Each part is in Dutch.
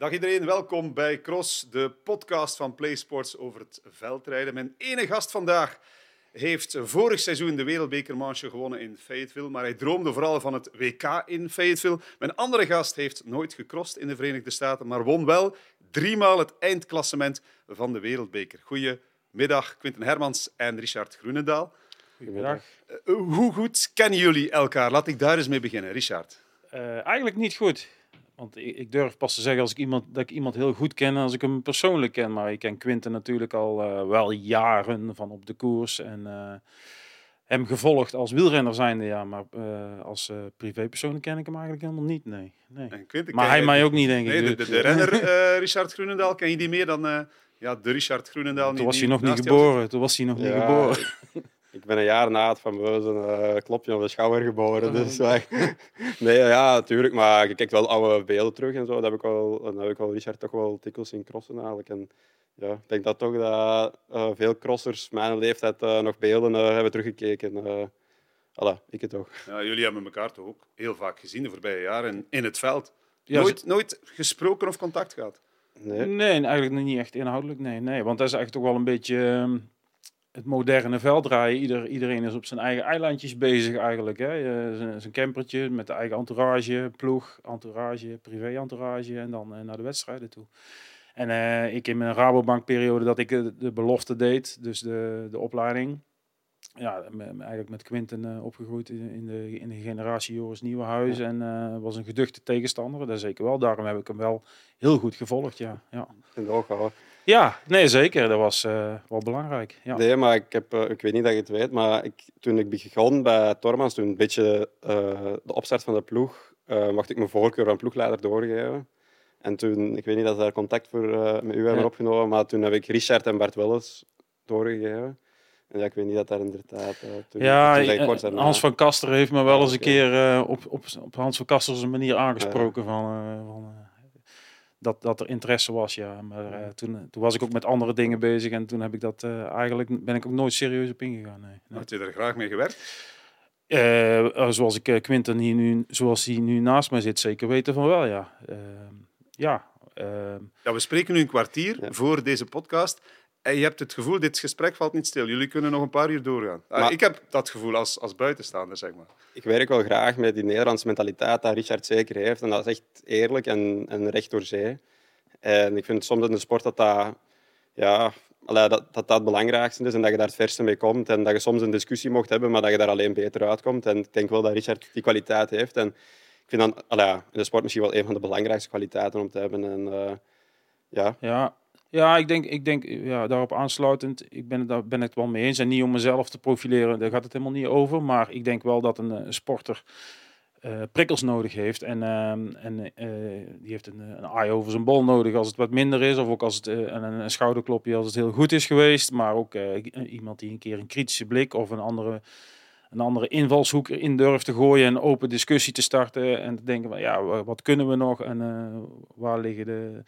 Dag iedereen, welkom bij Cross, de podcast van PlaySports over het veldrijden. Mijn ene gast vandaag heeft vorig seizoen de wereldbekermanche gewonnen in Fayetteville, maar hij droomde vooral van het WK in Fayetteville. Mijn andere gast heeft nooit gecrossed in de Verenigde Staten, maar won wel driemaal het eindklassement van de wereldbeker. Goedemiddag, Quinten Hermans en Richard Groenendaal. Goedemiddag. Uh, hoe goed kennen jullie elkaar? Laat ik daar eens mee beginnen, Richard. Uh, eigenlijk niet goed. Want ik, ik, durf pas te zeggen als ik iemand, dat ik iemand heel goed ken als ik hem persoonlijk ken. Maar ik ken Quinten natuurlijk al uh, wel jaren van op de koers. En uh, hem gevolgd als wielrenner zijnde, ja. Maar uh, als uh, privépersoon ken ik hem eigenlijk helemaal niet, nee. nee. Quinten, maar hij mij ook niet, denk nee, ik. De, de, de renner Richard Groenendaal, ken je die meer dan ja, de Richard Groenendaal? Toen was hij nog niet geboren. Toen was hij nog niet geboren. Ik ben een jaar na het fameuze uh, klopje op de schouder geboren. Dus nee, ja, natuurlijk. Maar je kijkt wel oude beelden terug en zo. Dat heb ik wel, dan heb ik wel Richard toch wel tikkels zien crossen eigenlijk. En ja, ik denk dat toch dat uh, veel crossers mijn leeftijd uh, nog beelden hebben teruggekeken. Voilà, ik het toch. Ja, jullie hebben elkaar toch ook heel vaak gezien de voorbije jaren in het veld. Ja, nooit, nooit gesproken of contact gehad? Nee. nee, eigenlijk niet echt inhoudelijk. Nee, nee. Want dat is eigenlijk toch wel een beetje het moderne veldrijden. Ieder, iedereen is op zijn eigen eilandjes bezig eigenlijk. Hè. Zijn campertje met de eigen entourage, ploeg, entourage, privé-entourage en dan uh, naar de wedstrijden toe. En uh, ik in mijn Rabobank-periode dat ik de, de, belofte deed, dus de, de opleiding. Ja, eigenlijk met Quinten uh, opgegroeid in, in, de, in de generatie Joris Nieuwenhuis. Ja. En was een geduchte tegenstander, dat zeker wel. Daarom heb ik hem wel heel goed gevolgd, ja. ja. Ogen, ja, nee, zeker. Dat was uh, wel belangrijk. Ja. Nee, maar ik, heb, uh, ik weet niet dat je het weet, maar ik, toen ik begon bij Tormans, toen een beetje uh, de opstart van de ploeg, mocht ik mijn voorkeur aan ploegleider doorgeven. En toen, ik weet niet dat ze daar contact voor, met u hebben ja. opgenomen, maar toen heb ik Richard en Bart Welles doorgegeven. En ja, ik weet niet dat daar inderdaad... toen, ja, toen kort daarna... Hans van Kaster heeft me wel eens een keer op, op, op Hans van Kaster's manier aangesproken van... van dat, dat er interesse was, ja. Maar uh, toen, toen was ik ook met andere dingen bezig en toen heb ik dat uh, eigenlijk ben ik ook nooit serieus op ingegaan. Nee. nee. Had je er graag mee gewerkt? Uh, zoals ik Quinten hier nu, zoals hij nu naast mij zit, zeker weten van wel, ja. Ehm, ja. Ehm. ja, we spreken nu een kwartier ja. voor deze podcast. En je hebt het gevoel, dit gesprek valt niet stil. Jullie kunnen nog een paar uur doorgaan. Maar, ik heb dat gevoel als, als buitenstaander, zeg maar. Ik werk wel graag met die Nederlandse mentaliteit dat Richard zeker heeft. En dat is echt eerlijk en, en recht door zee. En ik vind soms in de sport dat dat, ja, dat, dat, dat het belangrijkste is en dat je daar het verste mee komt. En dat je soms een discussie mocht hebben, maar dat je daar alleen beter uitkomt. En ik denk wel dat Richard die kwaliteit heeft. En ik vind dan in de sport misschien wel een van de belangrijkste kwaliteiten om te hebben. En, uh, ja. ja, ja, ik denk, ik denk ja, daarop aansluitend, ik ben daar ben ik het wel mee eens. En niet om mezelf te profileren, daar gaat het helemaal niet over. Maar ik denk wel dat een, een sporter uh, prikkels nodig heeft. En, uh, en uh, die heeft een, een eye over zijn bol nodig als het wat minder is. Of ook als het, een, een, schouderklopje als het heel goed is geweest. Maar ook iemand die een keer een kritische blik of een andere, een andere invalshoek erin durft te gooien. En open discussie te starten. En te denken van ja, wat kunnen we nog? En waar liggen de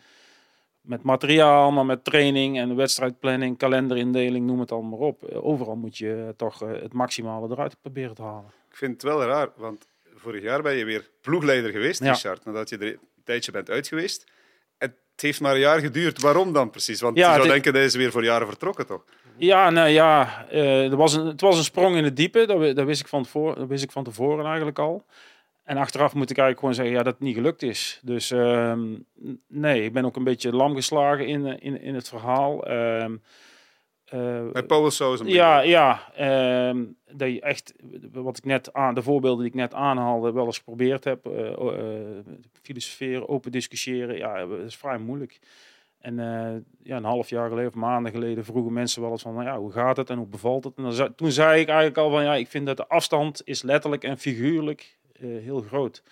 met materiaal, maar met training en wedstrijdplanning, kalenderindeling, noem het allemaal op. Overal moet je toch het maximale eruit proberen te halen. Ik vind het wel raar, want vorig jaar ben je weer ploegleider geweest, ja. Richard, nadat je er een tijdje bent uit geweest. Het heeft maar een jaar geduurd. Waarom dan precies? Want ja, je zou dit... denken, dat is weer voor jaren vertrokken, toch? Ja, nou ja, uh, er was een, het was een sprong in het diepe. Dat, dat, wist ik van tevoren, dat wist ik van tevoren eigenlijk al. En achteraf moet ik eigenlijk gewoon zeggen ja, dat het niet gelukt is. Dus uh, nee, ik ben ook een beetje lam geslagen in, in, in het verhaal. Uh, uh, Bij Paul Soos Ja, ja uh, dat je echt, wat ik net aan, de voorbeelden die ik net aanhaalde, wel eens geprobeerd heb. Uh, filosoferen, open discussiëren, ja, dat is vrij moeilijk. En ja, een half jaar geleden of maanden geleden vroegen mensen wel eens van, nou ja, hoe gaat het en hoe bevalt het? En dan, toen zei ik eigenlijk al van, ja, ik vind dat de afstand is letterlijk en figuurlijk heel groot.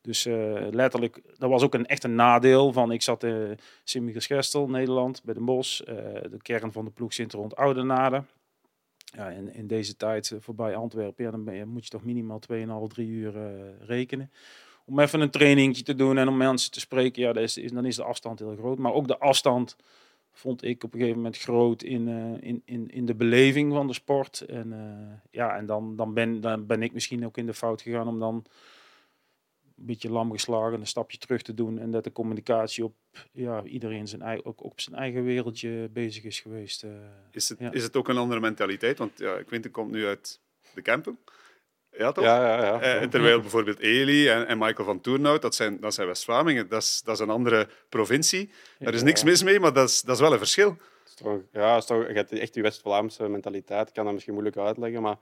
Dus uh, letterlijk, dat was ook een echt een nadeel van, ik zat in Sint-Michielsgestel, Nederland, bij de Bos. De kern van de ploeg zit rond Oudenaarde. Ja, in, in deze tijd voorbij Antwerpen, ja, dan ben je, moet je toch minimaal 2,5, 3 uur rekenen. Om even een trainingje te doen en om mensen te spreken, ja, is, is, dan is de afstand heel groot. Maar ook de afstand vond ik op een gegeven moment groot in, in, in, in de beleving van de sport. En, ja, en dan, dan, ben, dan ben ik misschien ook in de fout gegaan om dan een beetje lam geslagen, een stapje terug te doen en dat de communicatie op ja, iedereen zijn eigen, ook op zijn eigen wereldje bezig is geweest. eh. Is het, Ja. is het ook een andere mentaliteit? Want ja, Quinten komt nu uit de Kempen. Ja, toch? Ja, ja, ja. Eh, terwijl bijvoorbeeld Eli en, en Michael van Toernout, dat zijn, dat zijn West-Vlamingen. Dat is, dat is een andere provincie. Daar is niks mis mee, maar dat is, dat is wel een verschil. Ja, is toch, je hebt echt die West-Vlaamse mentaliteit. Ik kan dat misschien moeilijk uitleggen, maar...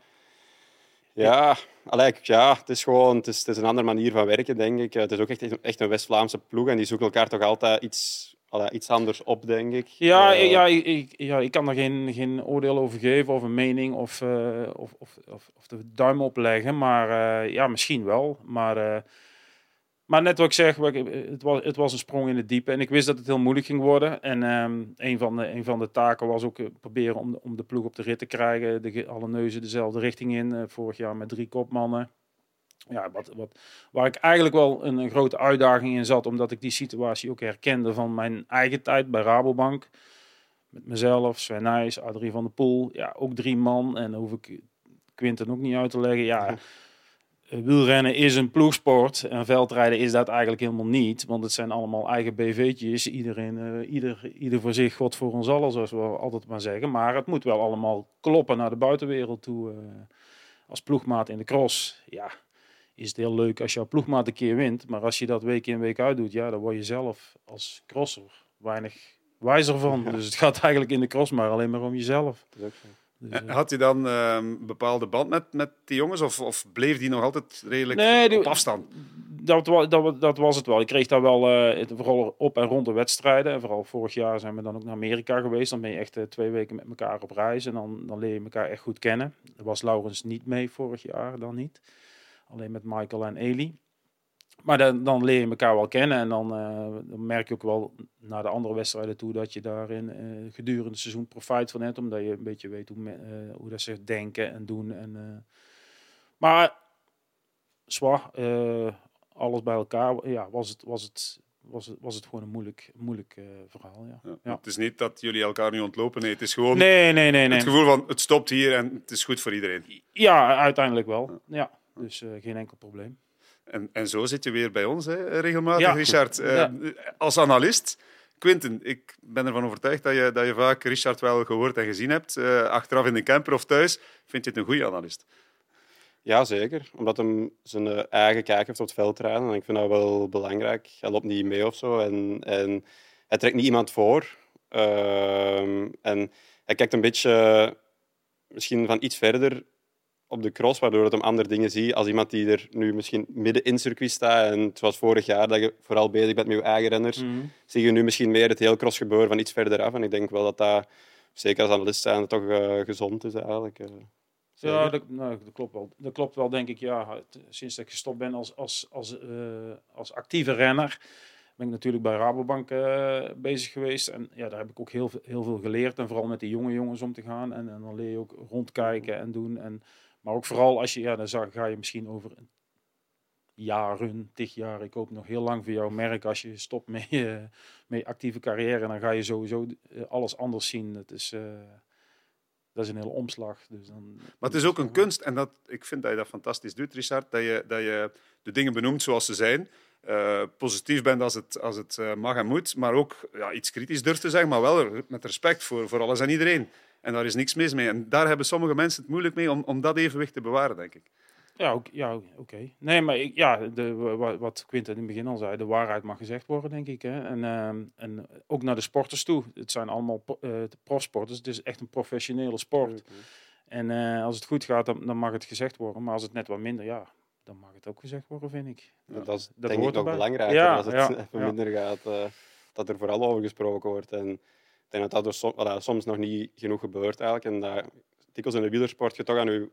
Ja, allee, ja het is gewoon het is, het is een andere manier van werken, denk ik. Het is ook echt, echt een West-Vlaamse ploeg en die zoeken elkaar toch altijd iets, allee, iets anders op, denk ik. Ja, Eh, ja, ik, ja, ik kan er geen, geen oordeel over geven of een mening of, eh, of, of, of, of de duim opleggen. Maar eh, ja, misschien wel. Maar, maar net wat ik zeg, het was, het was een sprong in het diepe. En ik wist dat het heel moeilijk ging worden. En ehm, een, van de, een van de taken was ook proberen om, de- om de ploeg op de rit te krijgen. De, alle neuzen dezelfde richting in. Vorig jaar met drie kopmannen. Ja, wat, wat, waar ik eigenlijk wel een, een grote uitdaging in zat, omdat ik die situatie ook herkende van mijn eigen tijd bij Rabobank. Met mezelf, Sven Nijs, Adrie van der Poel. Ja, ook drie man. En hoef ik Quinten ook niet uit te leggen. Ja, eh, wielrennen is een ploegsport. En veldrijden is dat eigenlijk helemaal niet. Want het zijn allemaal eigen BV'tjes. Iedereen, eh, ieder, ieder voor zich, God voor ons allen, zoals we altijd maar zeggen. Maar het moet wel allemaal kloppen naar de buitenwereld toe. eh, als ploegmaat in de cross, ja, is het heel leuk als jouw ploegmaat een keer wint. Maar als je dat week in week uit doet, ja, dan word je zelf als crosser weinig wijzer van. Dus het gaat eigenlijk in de cross maar alleen maar om jezelf. Dus, Eh, Had je dan ehm, een bepaalde band met, met die jongens? Of, of bleef die nog altijd redelijk Nee, die- op afstand? dat, dat, dat was het wel. Ik kreeg daar wel, eh, het- vooral op en rond de wedstrijden. En vooral vorig jaar zijn we dan ook naar Amerika geweest. Dan ben je echt eh, twee weken met elkaar op reis. En dan, dan leer je elkaar echt goed kennen. Er was Laurens niet mee vorig jaar, dan niet. Alleen met Michael en Eli. Maar dan, dan leer je elkaar wel kennen. En dan, eh, dan merk je ook wel naar de andere wedstrijden toe dat je daarin eh, gedurende het seizoen profijt van hebt. Omdat je een beetje weet hoe, eh, hoe dat ze denken en doen. En, maar zwaar, alles bij elkaar, ja, was het, was het, was het, was het gewoon een moeilijk, moeilijk verhaal. Ja. Ja. Ja. Het is niet dat jullie elkaar nu ontlopen. Nee, het is gewoon Nee, nee, nee, nee. het gevoel van het stopt hier en het is goed voor iedereen. Ja, uiteindelijk wel. Ja, dus eh, geen enkel probleem. En, en zo zit je weer bij ons, hè, regelmatig, Ja. Richard. Eh, Ja. Als analist. Quinten, ik ben ervan overtuigd dat je, dat je vaak Richard wel gehoord en gezien hebt. eh, achteraf in de camper of thuis. Vind je het een goede analist? Ja, zeker. Omdat hij zijn eh, eigen kijk heeft op het veldrijden. En ik vind dat wel belangrijk. Hij loopt niet mee of zo. En, en hij trekt niet iemand voor. Ehm, en hij kijkt een beetje misschien van iets verder op de cross, waardoor het hem andere dingen ziet. Als iemand die er nu misschien midden in circuit staat. En het was vorig jaar dat je vooral bezig bent met je eigen renners. Zie je nu misschien meer het heel cross gebeuren van iets verder af. En ik denk wel dat dat, zeker als analist zijn, toch eh, gezond is eigenlijk. eh. Ja, dat, nou, dat klopt wel. Dat klopt wel, denk ik. Ja, het- sinds dat ik gestopt ben als, als, als, eh, als actieve renner, ben ik natuurlijk bij Rabobank eh, bezig geweest. En ja, daar heb ik ook heel, veel- heel veel geleerd. En vooral met de jonge jongens om te gaan. En, en dan leer je ook rondkijken en doen. En, maar ook vooral als je, ja, dan ga je misschien over jaren, tig jaar. Ik hoop nog heel lang voor jouw merk. Als je stopt met je, actieve carrière, dan ga je sowieso eh, alles anders zien. Het is, eh, dat is een hele omslag. Dus dan, Maar het is ook een kunst, en dat, ik vind dat je dat fantastisch doet, Richard, dat je, dat je de dingen benoemt zoals ze zijn. Eh, positief bent als het, als het mag en moet, maar ook ja, iets kritisch durft te zeggen, maar wel met respect voor, voor alles en iedereen. En daar is niks mis mee. En daar hebben sommige mensen het moeilijk mee om, om dat evenwicht te bewaren, denk ik. Ja, ook, ja oké. Nee, maar ik, ja, de, wa- wat Quinten in het begin al zei, de waarheid mag gezegd worden, denk ik. Hè. En, ehm, en ook naar de sporters toe. Het zijn allemaal eh, profsporters. Het is echt een professionele sport. En eh, als het goed gaat, dan, dan mag het gezegd worden. Maar als het net wat minder, ja, dan mag het ook gezegd worden, vind ik. Ja, dat is dat denk ik nog erbij. belangrijker Ja, als het ja, even ja. minder gaat. eh, dat er vooral over gesproken wordt. En denk dat dat dus som- voilà, soms nog niet genoeg gebeurt eigenlijk. En dat dikwijls in de wielersport je toch aan je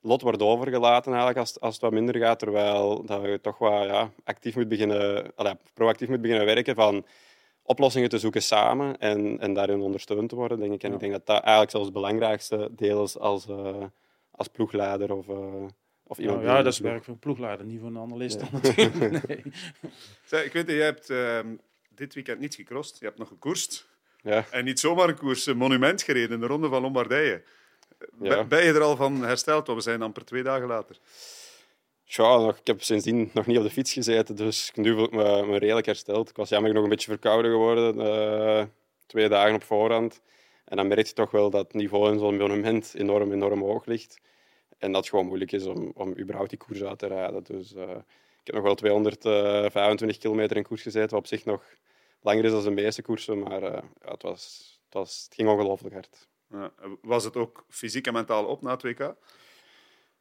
lot wordt overgelaten eigenlijk als, als het wat minder gaat. Terwijl dat je toch wel ja, actief moet beginnen, proactief moet beginnen werken van oplossingen te zoeken samen en, en daarin ondersteund te worden, denk ik. En Ja. ik denk dat dat eigenlijk zelfs het belangrijkste deel is als, eh, als ploegleider of, eh, of iemand Nou, ja, dat is werk voor een ploegleider, niet voor een analist. Ja. natuurlijk. Nee. Zeg, ik weet dat jij hebt ehm, dit weekend niet gecrossed. Je hebt nog gekoerst. Ja. En niet zomaar een koers, een monument gereden in de Ronde van Lombardije. Ja. Ben- je er al van hersteld? Want we zijn amper twee dagen later. Ja, ik heb sindsdien nog niet op de fiets gezeten, dus nu voel ik me, me redelijk hersteld. Ik was jammer nog een beetje verkouden geworden, uh, twee dagen op voorhand. En dan merk je toch wel dat het niveau in zo'n monument enorm, enorm hoog ligt. En dat het gewoon moeilijk is om, om überhaupt die koers uit te rijden. Dus uh, ik heb nog wel 225 kilometer in koers gezeten, wat op zich nog langer is dan de meeste koersen. Maar uh, ja, het, was, het, was, het ging ongelooflijk hard. Ja, was het ook fysiek en mentaal op na het WK?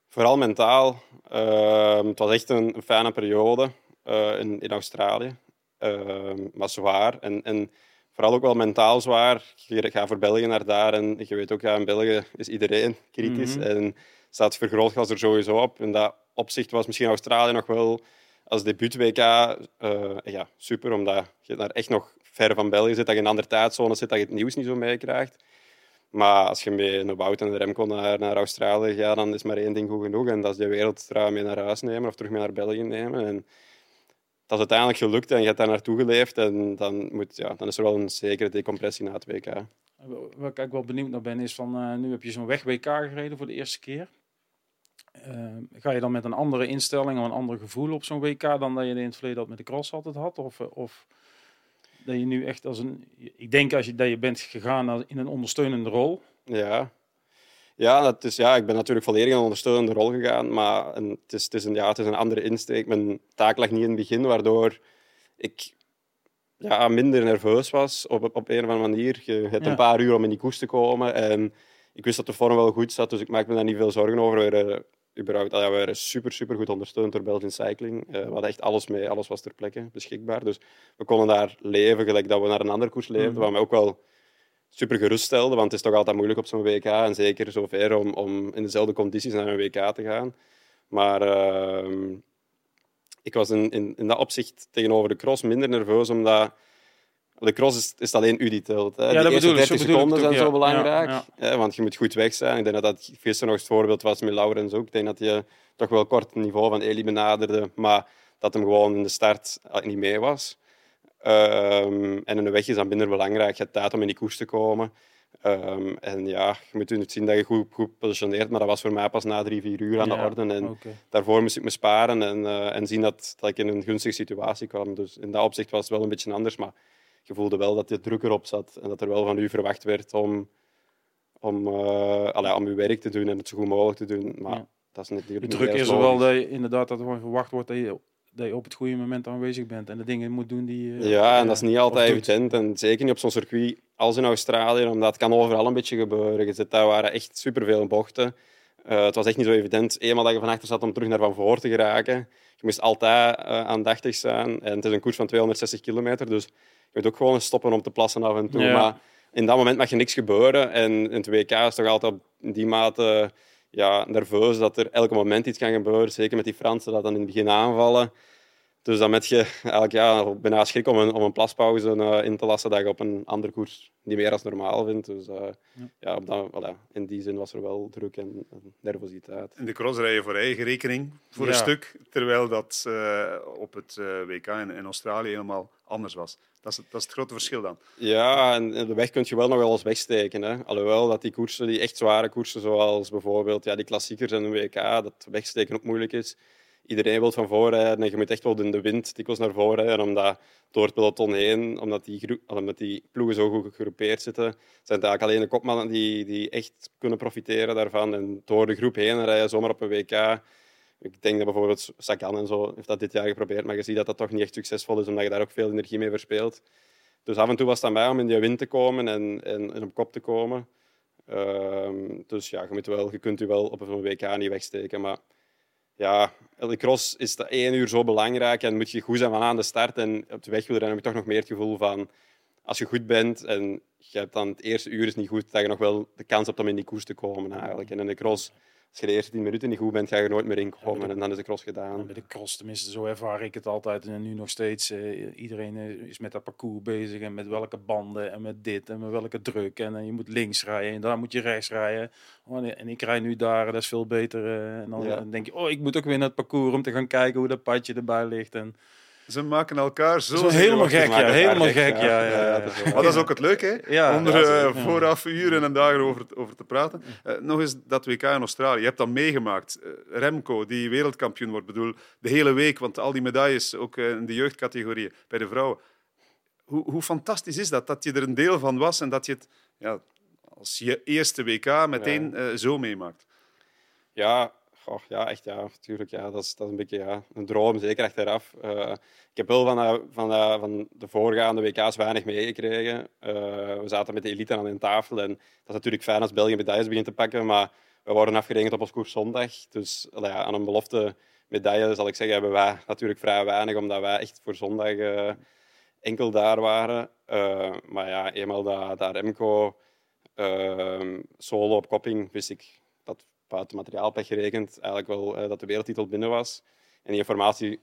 Vooral mentaal. Uh, het was echt een, een fijne periode uh, in, in Australië. Ehm, maar zwaar. En, en vooral ook wel mentaal zwaar. Je gaat voor België naar daar en je weet ook, ja, in België is iedereen kritisch. Mm -hmm. En staat het vergrootglas er sowieso op. In dat opzicht was misschien Australië nog wel als debuut-WK uh, ja, super, omdat je daar echt nog ver van België zit, dat je in een andere tijdzone zit, dat je het nieuws niet zo meekrijgt. Maar als je met een Wout en een Remco naar, naar Australië gaat, dan is maar één ding goed genoeg. En dat is de wereldtrui mee naar huis nemen of terug mee naar België nemen. En dat is uiteindelijk gelukt en je hebt daar naartoe geleefd. En dan, moet, ja, dan is er wel een zekere decompressie na het WK. Waar ik wel benieuwd naar ben, is van uh, nu heb je zo'n weg-WK gereden voor de eerste keer. Uh, ga je dan met een andere instelling of een ander gevoel op zo'n WK dan dat je in het verleden had met de cross altijd had? Of, of dat je nu echt als een. Ik denk als je, dat je bent gegaan in een ondersteunende rol. Ja. Ja, dat is, ja, ik ben natuurlijk volledig in een ondersteunende rol gegaan, maar een, het, is, het, is een, ja, het is een andere insteek. Mijn taak lag niet in het begin, waardoor ik ja, minder nerveus was op, op een of andere manier. Je hebt ja. een paar uur om in die koers te komen en ik wist dat de vorm wel goed zat, dus ik maakte me daar niet veel zorgen over. Überhaupt, ja, we waren super, super goed ondersteund door Belgian Cycling. Uh, we hadden echt alles mee, alles was ter plekke beschikbaar. Dus we konden daar leven gelijk dat we naar een andere koers leefden, mm. wat mij ook wel super geruststelde, want het is toch altijd moeilijk op zo'n WK en zeker zover om, om in dezelfde condities naar een WK te gaan. Maar uh, ik was in, in, in dat opzicht tegenover de cross minder nerveus, omdat de cross is, is alleen u die telt. Hè. Ja, de eerste 30 seconden zijn ja. zo belangrijk. Ja, want je moet goed weg zijn. Ik denk dat dat gisteren nog het voorbeeld was met Laurens ook. Ik denk dat hij toch wel kort het niveau van Eli benaderde, maar dat hem gewoon in de start niet mee was. Um, en in de weg is dan minder belangrijk. Je hebt tijd om in die koers te komen. Um, en ja, je moet natuurlijk zien dat je goed, goed positioneert, maar dat was voor mij pas na drie, vier uur aan de orde. En okay. daarvoor moest ik me sparen en, uh, en zien dat, dat ik in een gunstige situatie kwam. Dus in dat opzicht was het wel een beetje anders, maar je voelde wel dat je druk erop zat en dat er wel van u verwacht werd om, om, uh, allee, om uw werk te doen en het zo goed mogelijk te doen. Maar Ja. dat is natuurlijk De niet druk is er wel dat je inderdaad dat er gewoon verwacht wordt dat je, dat je op het goede moment aanwezig bent en de dingen moet doen die je, Ja, en dat is niet altijd evident. En zeker niet op zo'n circuit als in Australië, omdat het kan overal een beetje gebeuren. Je zit, daar waren echt superveel bochten. Eh, het was echt niet zo evident. Eenmaal dat je van achter zat om terug naar van voor te geraken. Je moest altijd eh, aandachtig zijn. En het is een koers van 260 kilometer, dus je moet ook gewoon stoppen om te plassen af en toe. Ja. Maar in dat moment mag je niks gebeuren. En in het WK is toch altijd in die mate ja, nerveus dat er elk moment iets kan gebeuren. Zeker met die Fransen dat dan in het begin aanvallen. Dus dan met je eigenlijk ja, bijna schrik om een, om een plaspauze eh, in te lassen dat je op een andere koers niet meer als normaal vindt. Dus eh, ja. op dat, voilà, in die zin was er wel druk en, en nervositeit. In de cross rij je voor eigen rekening voor Ja. een stuk, terwijl dat eh, op het WK in, in Australië helemaal anders was. Dat is, het, dat is het grote verschil dan. Ja, en de weg kun je wel nog wel eens wegsteken. Hè. Alhoewel dat die koersen, die echt zware koersen, zoals bijvoorbeeld ja, die klassiekers en een WK, dat wegsteken ook moeilijk is. Iedereen wil van voren rijden en je moet echt wel in de wind dikwijls naar voren rijden, omdat door het peloton heen, omdat die, omdat die ploegen zo goed gegroepeerd zitten, zijn het eigenlijk alleen de kopmannen die, die echt kunnen profiteren daarvan. En door de groep heen rijden, zomaar op een WK. Ik denk dat bijvoorbeeld Sagan en zo heeft dat dit jaar geprobeerd, maar je ziet dat dat toch niet echt succesvol is, omdat je daar ook veel energie mee verspeelt. Dus af en toe was het aan mij om in die wind te komen en, en, en op kop te komen. Ehm, dus ja, je, moet wel, je kunt je wel op een WK niet wegsteken. Maar ja, de cross is dat één uur zo belangrijk en moet je goed zijn van aan de start. En op de weg wil heb je toch nog meer het gevoel van als je goed bent en je hebt dan het eerste uur is niet goed, dat je nog wel de kans hebt om in die koers te komen eigenlijk. En in de cross, als je de eerste tien minuten niet goed bent, ga je er nooit meer inkomen en dan is de cross gedaan. Bij de cross, tenminste, zo ervaar ik het altijd. En nu nog steeds. eh, iedereen eh, is met dat parcours bezig. En met welke banden. En met dit. En met welke druk. En eh, je moet links rijden. En daar moet je rechts rijden. Oh, nee, en ik rij nu daar. Dat is veel beter. eh, en dan, Ja. dan denk je, oh, ik moet ook weer naar het parcours om te gaan kijken hoe dat padje erbij ligt. En Ze maken elkaar zo... Zo helemaal gek, ja. Helemaal gek, gek, ja. ja. ja, Maar dat is ook het leuke, hè? Ja, Om er ja, eh, vooraf uren en dagen over, over te praten. Eh, nog eens dat WK in Australië. Je hebt dat meegemaakt. Eh, Remco, die wereldkampioen wordt. Bedoel, de hele week, want al die medailles, ook in de jeugdcategorieën, bij de vrouwen. Hoe, hoe fantastisch is dat, dat je er een deel van was en dat je het ja, als je eerste WK meteen zo meemaakt? Ja, ja, echt ja, natuurlijk. Ja, dat, is, dat is een beetje ja, een droom, zeker achteraf. Eh, ik heb wel van, de- van, de- van de voorgaande WK's weinig meegekregen. Eh, we zaten met de elite aan een tafel en dat is natuurlijk fijn als België medailles begint te pakken, maar we worden afgerekend op ons koers zondag. Dus ja, aan een belofte medaille, zal ik zeggen, hebben wij natuurlijk vrij weinig, omdat wij echt voor zondag eh, enkel daar waren. Eh, maar ja, eenmaal dat, dat Remco solo op kopping, wist ik buiten materiaalpech gerekend eigenlijk wel eh, dat de wereldtitel binnen was. En die informatie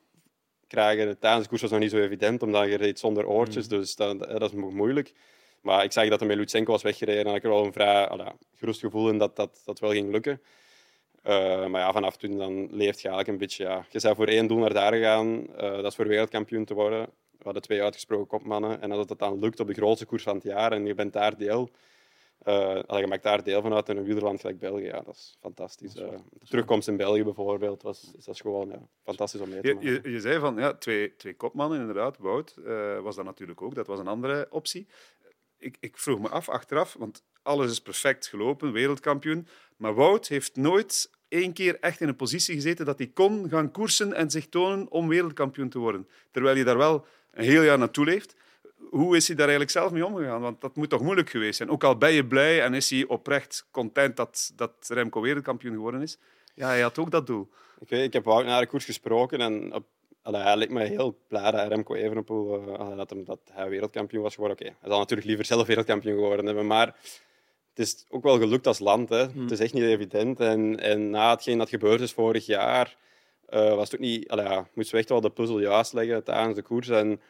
krijgen tijdens de koers was nog niet zo evident, omdat je reed zonder oortjes, dus dat, dat is mo- moeilijk. Maar ik zag dat hij met Lutsenko was weggereden en had ik er wel een vrij voilà, gerust gevoel in dat dat, dat wel ging lukken. Eh, maar ja, vanaf toen dan leeft je eigenlijk een beetje... Ja, je zou voor één doel naar daar gegaan, eh, dat is voor wereldkampioen te worden. We hadden twee uitgesproken kopmannen. En als het dan lukt op de grootste koers van het jaar en je bent daar deel... allee, je maakt daar deel van uit in een wielerland gelijk België. Ja, dat is fantastisch. Eh, de terugkomst in België bijvoorbeeld, was, is dat gewoon ja, fantastisch om mee te Je, maken. je, je zei van ja, twee, twee kopmannen, inderdaad. Wout eh, was dat natuurlijk ook. Dat was een andere optie. Ik, ik vroeg me af achteraf, want alles is perfect gelopen, wereldkampioen. Maar Wout heeft nooit één keer echt in een positie gezeten dat hij kon gaan koersen en zich tonen om wereldkampioen te worden. Terwijl hij daar wel een heel jaar naartoe leeft. Hoe is hij daar eigenlijk zelf mee omgegaan? Want dat moet toch moeilijk geweest zijn. Ook al ben je blij en is hij oprecht content dat, dat Remco wereldkampioen geworden is. Ja, hij had ook dat doel. Ik, weet, ik heb Wout na de koers gesproken en op, allee, hij leek me heel blij dat Remco Evenepoel eh, allee, dat, hem, dat hij wereldkampioen was geworden. Oké, hij zal natuurlijk liever zelf wereldkampioen geworden hebben, maar het is ook wel gelukt als land. Hè. Het is echt niet evident. En, en na hetgeen dat gebeurd is vorig jaar, eh, was het ook niet... Allee, ja, moesten we echt wel de puzzel juist leggen tijdens de koers. En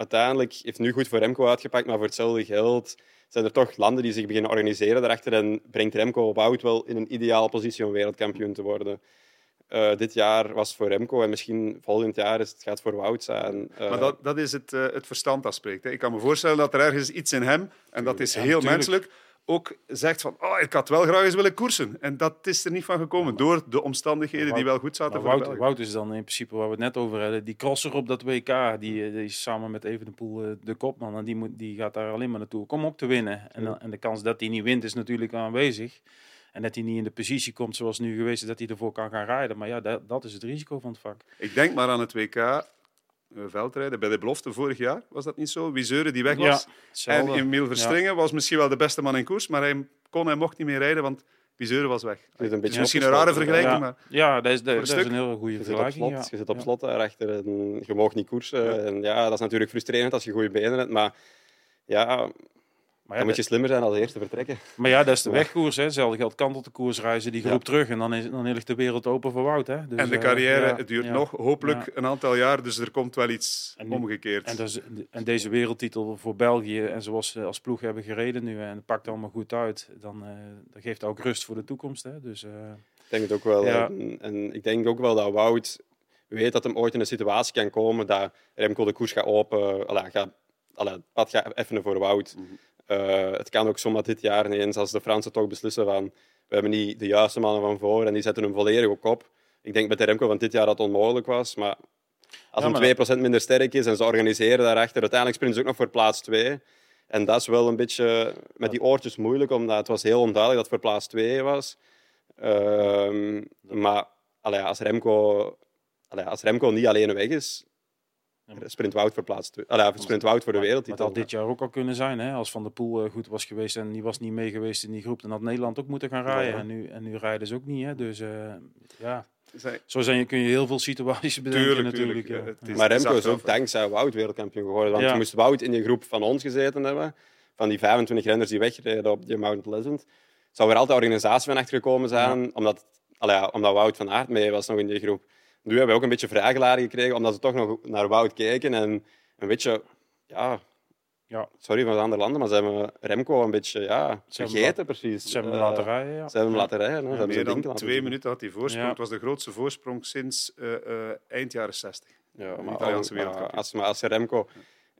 uiteindelijk heeft nu goed voor Remco uitgepakt, maar voor hetzelfde geld zijn er toch landen die zich beginnen organiseren daarachter en brengt Remco Wout wel in een ideale positie om wereldkampioen te worden. Eh, dit jaar was het voor Remco en misschien volgend jaar is het gaat voor Wout zijn. Eh, Maar dat, dat is het, eh, het verstand dat spreekt. Hè. Ik kan me voorstellen dat er ergens iets in hem, en dat is heel menselijk, ook zegt van oh, ik had wel graag eens willen koersen. En dat is er niet van gekomen door de omstandigheden die wel goed zaten Maar voor Wout, is dan in principe waar we het net over hadden. Die crosser op dat WK, die, eh, die is samen met Evenepoel eh, de kopman. En die, moet, die gaat daar alleen maar naartoe. Kom op te winnen. En, en de kans dat hij niet wint is natuurlijk aanwezig. En dat hij niet in de positie komt zoals nu geweest is, dat hij ervoor kan gaan rijden. Maar ja, dat, dat is het risico van het vak. Ik denk maar aan het WK veldrijden. Bij de belofte vorig jaar was dat niet zo. Wieseure die weg was. en. Emile Verstringen was misschien wel de beste man in koers, maar hij kon en mocht niet meer rijden, want Wieseure was weg. zit een Het is beetje misschien een rare vergelijking, ja, maar ja, dat is, een dat is een hele goede Je zit op vergelijking. slot, je zit op slot daarachter en je mag niet koersen. Ja. En ja, dat is natuurlijk frustrerend als je goede benen hebt, maar ja, Maar ja, dan moet je slimmer zijn als eerste vertrekken. Maar ja, dat is de wegkoers. Hè. Hetzelfde geldt kantelt de koersreizen, die Ja. groep terug. En dan, is, dan ligt de wereld open voor Wout. Hè. Dus, en de eh, carrière ja, duurt ja. nog, hopelijk, Ja. een aantal jaar, dus er komt wel iets En nu- omgekeerd. En, is- en deze wereldtitel voor België, en zoals ze als ploeg hebben gereden nu, en het pakt allemaal goed uit, dan eh, dat geeft ook rust voor de toekomst. Hè. Dus, eh, Ik denk het ook wel. Ja. En, en ik denk ook wel dat Wout weet dat hem ooit in een situatie kan komen dat Remco de koers gaat open, allee, gaat, allee, het pad gaat effenen voor Wout. Mhm. Eh, het kan ook zomaar dit jaar ineens, als de Fransen toch beslissen van we hebben niet de juiste mannen van voor en die zetten hem volledig op kop. Ik denk met de Remco van dit jaar dat het onmogelijk was, maar als Ja, hem maar 2% minder sterk is en ze organiseren daarachter, uiteindelijk sprinten ze ook nog voor plaats 2. En dat is wel een beetje met die oortjes moeilijk, omdat het was heel onduidelijk dat het voor plaats 2 was. Ehm, maar allee, als, Remco, allee, als Remco niet alleen weg is, sprint Wout voor plaats 2. Allee, sprint Wout voor de het wereldtitel. had dit jaar ook al kunnen zijn. Hè. Als Van der Poel eh, goed was geweest en die was niet mee geweest in die groep, dan had Nederland ook moeten gaan rijden. Ja. En, nu, en nu rijden ze ook niet. Hè. Dus eh, ja, Zij- zo zijn, kun je heel veel situaties bedenken Tuurlijk, natuurlijk. tuurlijk. ja. Is- Maar Remco is ook dankzij Wout wereldkampioen geworden. Want Ja. je moest Wout in die groep van ons gezeten hebben. Van die 25 renners die wegreden op die Mount Pleasant. Zou er altijd organisatie van achter gekomen zijn. Omdat, allee, omdat Wout van Aert mee was nog in die groep. Nu hebben we ook een beetje vrijgeladen gekregen. Omdat ze toch nog naar Wout keken. En een beetje... Ja, Ja. sorry van de andere landen. Maar ze hebben Remco een beetje ja, vergeten precies. Ze hebben hem Eh, laten rijden. Ja. Ze hebben hem laten rijden. Ze hebben Meer dan twee doen. minuten had hij voorsprong. Ja. Het was de grootste voorsprong sinds eh, eh, eind jaren 60. Ja, de maar, Italiaanse maar wereldkampioen. als, maar als Remco...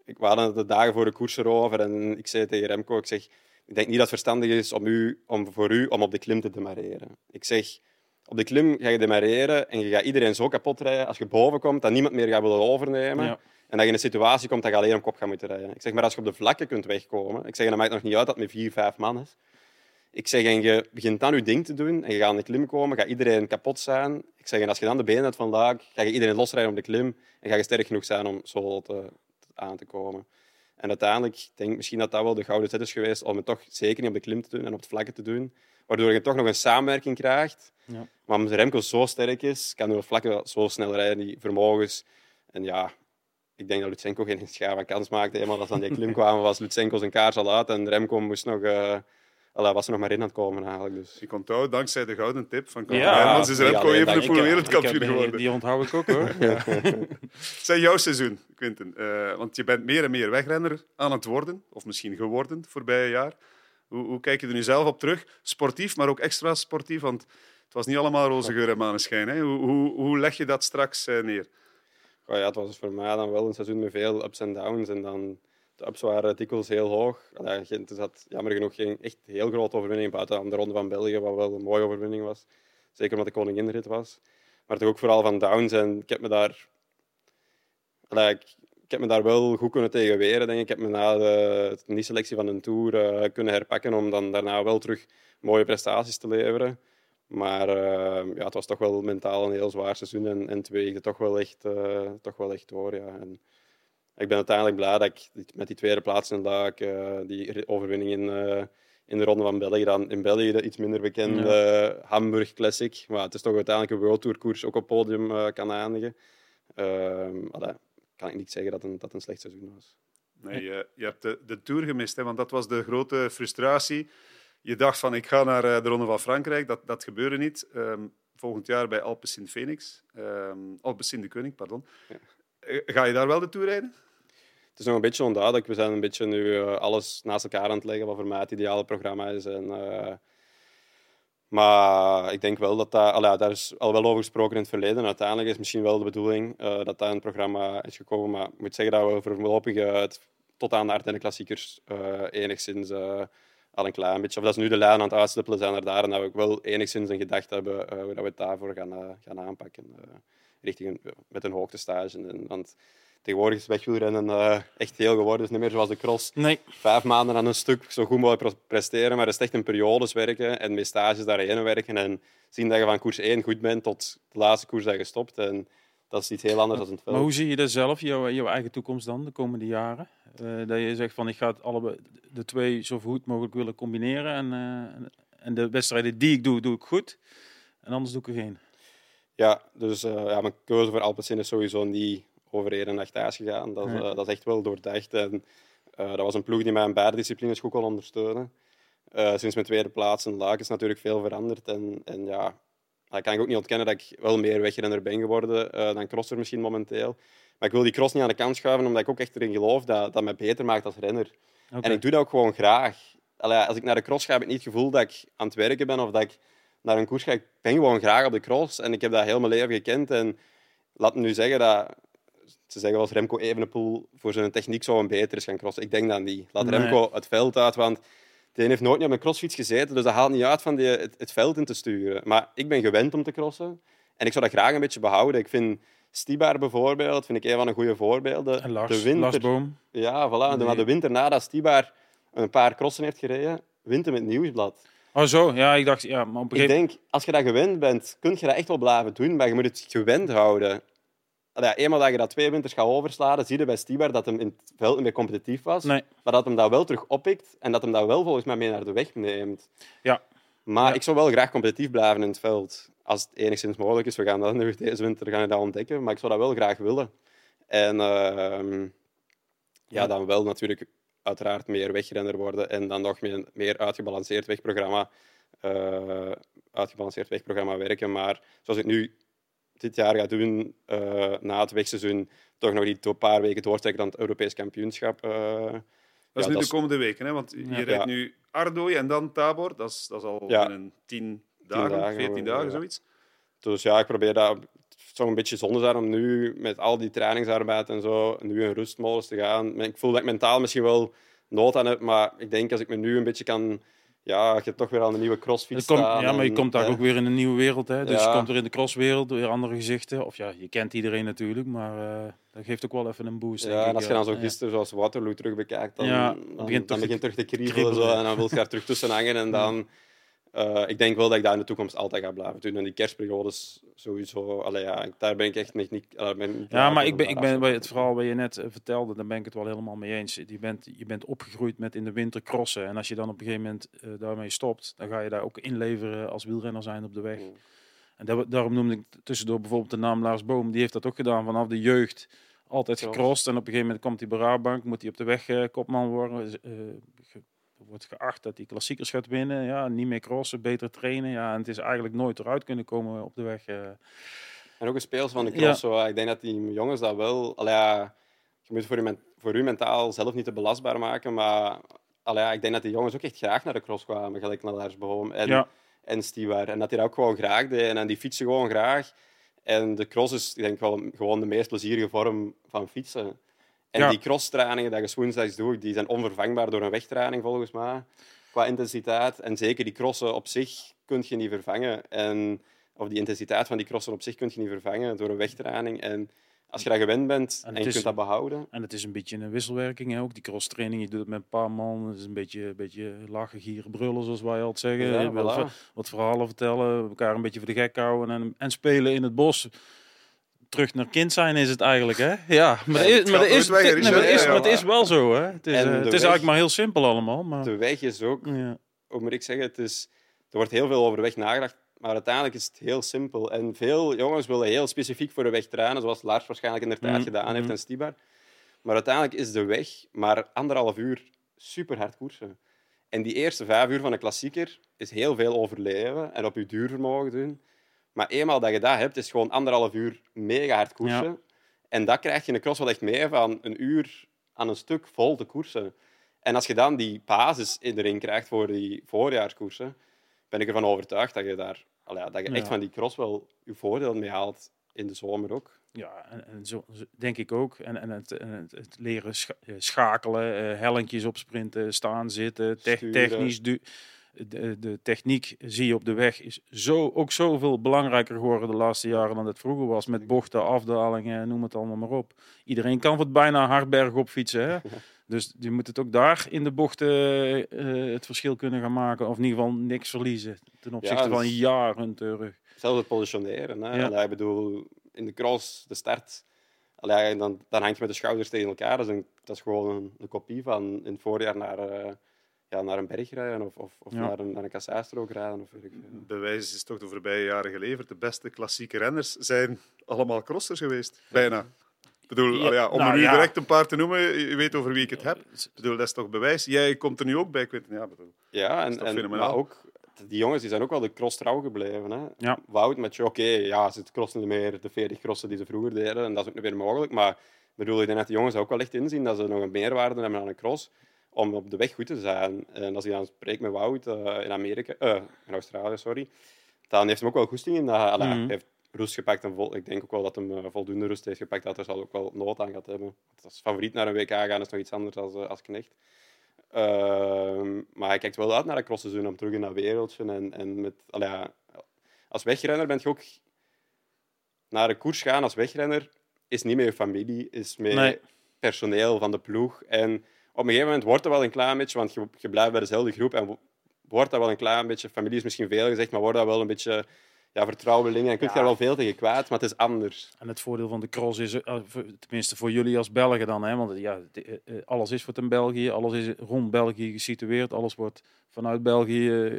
Ik, we hadden het de dagen voor de koers erover en ik zei tegen Remco, ik zeg, ik denk niet dat het verstandig is om, u, om voor u om op de klim te demareren. Ik zeg, op de klim ga je demareren en je gaat iedereen zo kapot rijden als je boven komt, dat niemand meer gaat willen overnemen. Ja. En dat je in een situatie komt dat je alleen op kop gaat moeten rijden. Ik zeg, maar als je op de vlakken kunt wegkomen, ik zeg, dan maakt het nog niet uit dat het met vier, vijf man is. Ik zeg, en je begint dan je ding te doen en je gaat aan de klim komen, gaat iedereen kapot zijn. Ik zeg, en als je dan de benen hebt van Luik, ga je iedereen losrijden op de klim en ga je sterk genoeg zijn om zo te, aan te komen. En uiteindelijk denk ik misschien dat dat wel de gouden zet is geweest om het toch zeker niet op de klim te doen en op het vlakke te doen. Waardoor je toch nog een samenwerking krijgt. Ja. Maar omdat Remco zo sterk is, kan hij op vlakken zo snel rijden, die vermogens. En ja, ik denk dat Lutsenko geen schaar van kans maakte. Eenmaal als ze aan die klim kwamen, was Lutsenko zijn kaars al uit. En Remco moest nog, eh, allee, was er nog maar in aan het komen eigenlijk. Dus. Ik onthoud, dankzij de gouden tip van Ja, Conor Hermans is Remco dankzij- wereldkampioen Ik heb- geworden. Die onthoud ik ook hoor. Zeg jouw seizoen, Quinten. Eh, want je bent meer en meer wegrenner aan het worden, of misschien geworden het voorbije jaar. Hoe, hoe kijk je er nu zelf op terug? Sportief, maar ook extra sportief, want het was niet allemaal roze geur en maneschijn. Hè? Hoe, hoe, hoe leg je dat straks eh, neer? Ja, het was voor mij dan wel een seizoen met veel ups en downs. En dan, de ups waren dikwijls heel hoog. Er zat jammer genoeg geen echt heel grote overwinning buiten de Ronde van België, wat wel een mooie overwinning was. Zeker omdat de koninginrit was. Maar toch ook vooral van downs. En ik heb me daar, ik, ik heb me daar wel goed kunnen tegen weren. Denk ik. ik heb me na de niet-selectie van een Tour eh, kunnen herpakken om dan daarna wel terug mooie prestaties te leveren. Maar eh, ja, het was toch wel mentaal een heel zwaar seizoen en, en het weegde toch wel echt, eh, toch wel echt door. Ja. En ik ben uiteindelijk blij dat ik met die tweede plaats in Luik, die overwinning in, in de Ronde van België, dan in België de iets minder bekende Hamburg Classic. Maar het is toch uiteindelijk een World Tour koers ook op podium kan eindigen. Ehm kan ik niet zeggen dat een, dat een slecht seizoen was. Nee, je, je hebt de, de Tour gemist, hè, want dat was de grote frustratie. Je dacht van, ik ga naar eh, de Ronde van Frankrijk. Dat, dat gebeurde niet. Ehm, volgend jaar bij Alpecin Phoenix. Ehm Alpecin de Koning, pardon. Ja. Eh, Ga je daar wel de Tour rijden? Het is nog een beetje onduidelijk. We zijn een beetje nu eh, alles naast elkaar aan het leggen wat voor mij het ideale programma is. En, maar ik denk wel dat dat... allee, daar is al wel over gesproken in het verleden. Uiteindelijk is misschien wel de bedoeling eh, dat in het programma is gekomen. Maar ik moet zeggen dat we voorlopig tot aan de Ardennen Klassiekers eh, enigszins eh, al een klein beetje... Of dat is nu de lijn aan het uitstippelen zijn er daar. En dat we ook wel enigszins een gedachte hebben hoe dat we het daarvoor gaan, gaan aanpakken. richting een, met een hoogtestage. En, want tegenwoordig is wegwielrennen eh echt heel geworden. Het is niet meer zoals de cross Nee, vijf maanden aan een stuk zo goed mogelijk pre- presteren, maar het is echt een periodes werken en met stages daarheen werken en zien dat je van koers 1 goed bent tot de laatste koers dat je stopt. En dat is iets heel anders dan het veld. maar hoe zie je dat zelf, jouw, jouw eigen toekomst dan, de komende jaren? Eh, dat je zegt van, ik ga het allebei, de twee zo goed mogelijk willen combineren. En, eh, en de wedstrijden die ik doe, doe ik goed. En anders doe ik er geen. Ja, dus ja, mijn keuze voor Alpecin is sowieso niet over één nacht thuis gegaan. Dat, eh, dat is echt wel doordacht. En, eh, dat was een ploeg die mij in beide disciplines goed kon ondersteunen. Eh, sinds mijn tweede plaats in Luik is natuurlijk veel veranderd. En, en ja, dat kan ik ook niet ontkennen dat ik wel meer wegrenner ben geworden dan crosser misschien momenteel. Maar ik wil die cross niet aan de kant schuiven, omdat ik ook echt erin geloof dat dat mij beter maakt als renner. En ik doe dat ook gewoon graag. Allee, als ik naar de cross ga, heb ik niet het gevoel dat ik aan het werken ben of dat ik naar een koers ga. Ik ben gewoon graag op de cross en ik heb dat heel mijn leven gekend. En laat me nu zeggen dat ze zeggen eens Remco Evenepoel voor zijn techniek zo een beter is gaan crossen. Ik denk dat niet. Laat Nee. Remco het veld uit, want die heeft nooit niet op een crossfiets gezeten, dus dat haalt niet uit van die, het, het veld in te sturen. Maar ik ben gewend om te crossen en ik zou dat graag een beetje behouden. Ik vind Stibar bijvoorbeeld vind ik een van de goede voorbeelden. En Lars, de winter, ja, voilà. Nee. Maar de winter nadat Stibar een paar crossen heeft gereden, wint hem het nieuwsblad. Oh zo, ja, ik dacht, ja, maar op een Ik denk, als je dat gewend bent, kun je dat echt wel blijven doen, maar je moet het gewend houden. Ja, eenmaal dat je dat twee winters gaat overslaan, zie je bij Stibar dat hem in het veld niet meer competitief was, Nee. maar dat hem dat wel terug oppikt en dat hem dat wel volgens mij mee naar de weg neemt. Ja. Maar Ja. ik zou wel graag competitief blijven in het veld. Als het enigszins mogelijk is, we gaan dat nu deze winter gaan we dat ontdekken, maar ik zou dat wel graag willen. En ehm, ja, Ja. dan wel natuurlijk uiteraard meer wegrenner worden en dan nog meer, meer uitgebalanceerd wegprogramma, eh, uitgebalanceerd wegprogramma werken. Maar zoals ik nu dit jaar ga doen, eh, na het wegseizoen, toch nog die paar weken doortrekken aan het Europees kampioenschap. eh, Dat is Ja, nu dat de komende weken, hè? want je Ja. rijdt Ja. nu Ardooi en dan Tabor. Dat is, dat is al Ja. binnen 10 dagen, dagen, 14 dagen, ja. zoiets. Dus ja, ik probeer dat zou een beetje zonde zijn om nu met al die trainingsarbeid en zo nu in rustmodus te gaan. Maar Ik voel dat ik mentaal misschien wel nood aan heb, maar ik denk als ik me nu een beetje kan... Ja, je hebt toch weer aan de nieuwe crossfit komt, staan. ja, maar je en, komt daar ook weer in een nieuwe wereld. Hè? Dus Ja. je komt weer in de crosswereld, weer andere gezichten. Of ja, je kent iedereen natuurlijk, maar eh, dat geeft ook wel even een boost. Ja, en als je dan zo gisteren zoals Waterloo terug bekijkt, dan, Ja, dan, begint dan te begint terug te kriebelen. Zo, en dan wil je daar terug tussen hangen. En dan, eh, ik denk wel dat ik daar in de toekomst altijd ga blijven doen. En die kerstperiodes sowieso. Allee, ja, daar ben ik echt niet... niet, allee, ben ik niet Ja, maar ik ben, ik daar ben bij het verhaal wat je net eh, vertelde, daar ben ik het wel helemaal mee eens. Je bent, je bent opgegroeid met in de winter crossen. En als je dan op een gegeven moment eh, daarmee stopt, dan ga je daar ook inleveren als wielrenner zijn op de weg. Mm. En daar- daarom noemde ik tussendoor bijvoorbeeld de naam Lars Boom. Die heeft dat ook gedaan vanaf de jeugd. Altijd Cross. gecrossed. En op een gegeven moment komt hij bij moet hij op de weg kopman worden. Wordt geacht dat hij klassiekers gaat winnen. Ja, niet meer crossen, beter trainen. Ja, en het is eigenlijk nooit eruit kunnen komen op de weg. eh. En ook een speels van de cross. Ik denk dat die jongens dat wel... Allee, ja, je moet voor je, voor u mentaal zelf niet te belastbaar maken. Maar allee, ik denk dat die jongens ook echt graag naar de cross kwamen. Gelijk naar Lars Boom en, Ja. en Stiwar. En dat die dat ook gewoon graag deden. En die fietsen gewoon graag. En de cross is ik denk wel gewoon de meest plezierige vorm van fietsen. En Ja. die crosstrainingen dat je woensdags doet, die zijn onvervangbaar door een wegtraining volgens mij. Qua intensiteit. En zeker die crossen op zich kun je niet vervangen. En, of die intensiteit van die crossen op zich kun je niet vervangen door een wegtraining. En als je dat gewend bent En je is- kunt dat behouden. En het is een beetje een wisselwerking. Hè? Ook die cross training, je doet het met een paar man. Het is een beetje, een beetje lachen, gieren, brullen, zoals wij altijd zeggen. Ja, voilà. wat verhalen vertellen, elkaar een beetje voor de gek houden en, en spelen in het bos. Terug naar kind zijn is het eigenlijk, hè? Ja, maar, het is, maar is, wel zo, hè? Het is, En eh, het is weg- eigenlijk maar heel simpel allemaal. Maar, De weg is ook ja. hoe moet ik zeggen, het is, er wordt heel veel over de weg nagedacht, maar uiteindelijk is het heel simpel. En veel jongens willen heel specifiek voor de weg trainen, zoals Lars waarschijnlijk in de tijd Mhm, gedaan heeft mhm. en Stibar. Maar uiteindelijk is de weg maar anderhalf uur super hard koersen. En die eerste vijf uur van een klassieker is heel veel overleven en op je duurvermogen doen. Maar eenmaal dat je dat hebt, is gewoon anderhalf uur mega hard koersen. Ja. En dat krijg je in de cross wel echt mee van een uur aan een stuk vol te koersen. En als je dan die basis erin krijgt voor die voorjaarskoersen, ben ik ervan overtuigd dat je daar allee, dat je echt Ja. van die cross wel je voordeel mee haalt in de zomer ook. Ja, en, en zo, denk ik ook. En, en, het, en het, het leren scha- eh, schakelen, eh hellinkjes opsprinten, staan, zitten, te- Sturen. technisch. Du- de, de techniek zie je op de weg is zo, ook zoveel belangrijker geworden de laatste jaren dan het vroeger was. Met bochten, afdalingen, noem het allemaal maar op. Iedereen kan het bijna hardberg op fietsen. Hè? Dus je moet het ook daar in de bochten eh, het verschil kunnen gaan maken. Of in ieder geval niks verliezen ten opzichte dus- van jaren terug. Zelfs het positioneren. Hè. Ja. Allee, ik bedoel, in de cross, de start, allee, dan, dan hangt je met de schouders tegen elkaar. Dat is, een, dat is gewoon een, een kopie van in het voorjaar naar, eh, ja, naar een berg rijden of, of, of Ja. naar een, naar een kassaarstrook rijden. Of weet ik veel. Bewijs is toch de voorbije jaren geleverd. De beste klassieke renners zijn allemaal crossers geweest. Bijna. Ik bedoel, Ja, om nou er nu ja. direct een paar te noemen, je weet over wie ik het heb. Ik bedoel, dat is toch bewijs. Jij komt er nu ook bij, Quinten. Ja, bedoel. Ja, is en, toch en, fenomenaal? maar ook die jongens die zijn ook wel de cross trouw gebleven. Hè. Ja. Wout met je, oké, ja, ze crossen meer de 40 crossen die ze vroeger deden. En dat is ook niet meer mogelijk. Maar ik bedoel, ik denk dat die jongens ook wel echt inzien dat ze nog een meerwaarde hebben aan een cross om op de weg goed te zijn. En als ik dan spreek met Wout eh, in Amerika, eh, in Australië, sorry, dan heeft hij ook wel goesting in. Mhm. Hij heeft rust gepakt en vol, ik denk ook wel dat hij voldoende rust heeft gepakt. Dat hij zal ook wel nood aan gaat hebben. Als favoriet naar een WK gaan is nog iets anders dan als knecht. Ehm, maar hij kijkt wel uit naar dat crossseizoen om terug in dat wereldje. En, en met, allee, als wegrenner ben je ook naar een koers gaan als wegrenner. Is niet meer je familie, is meer Nee. personeel van de ploeg. En op een gegeven moment wordt er wel een klein beetje, want je, je blijft bij dezelfde groep en wo- wordt dat wel een klein beetje, familie is misschien veel gezegd, maar wordt dat wel een beetje ja, vertrouwelingen. En kun je Ja. daar wel veel tegen kwijt, maar het is anders. En het voordeel van de cross is, eh, tenminste voor jullie als Belgen dan, hè, want ja, eh, eh, alles is voor in België, alles is rond België gesitueerd, alles wordt vanuit België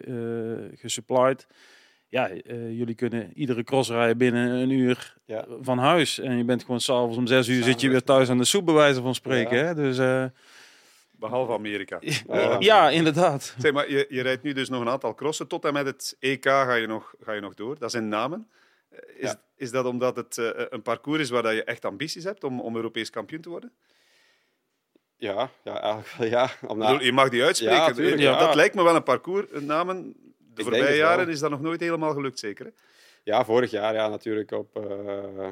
gesupplied. Ja, jullie kunnen iedere cross rijden binnen een uur Ja. van huis. En je bent gewoon s'avonds om zes uur zit je weer thuis aan de soep, bij wijze van spreken. Ja. Hè? Dus Behalve Amerika. Ja. ja, inderdaad. Zeg, maar je, je rijdt nu dus nog een aantal crossen. Tot en met het EK ga je nog, ga je nog door. Dat zijn namen. Eh, Is, Ja. is dat omdat het eh, een parcours is waar dat je echt ambities hebt om, om Europees kampioen te worden? Ja, ja, eigenlijk wel, ja. Je mag die uitspreken. Ja, tuurlijk, Eh, ja. Dat lijkt me wel een parcours. eh, Namen, de voorbije jaren is dat nog nooit helemaal gelukt, zeker. Hè? Ja, vorig jaar ja, natuurlijk op, uh,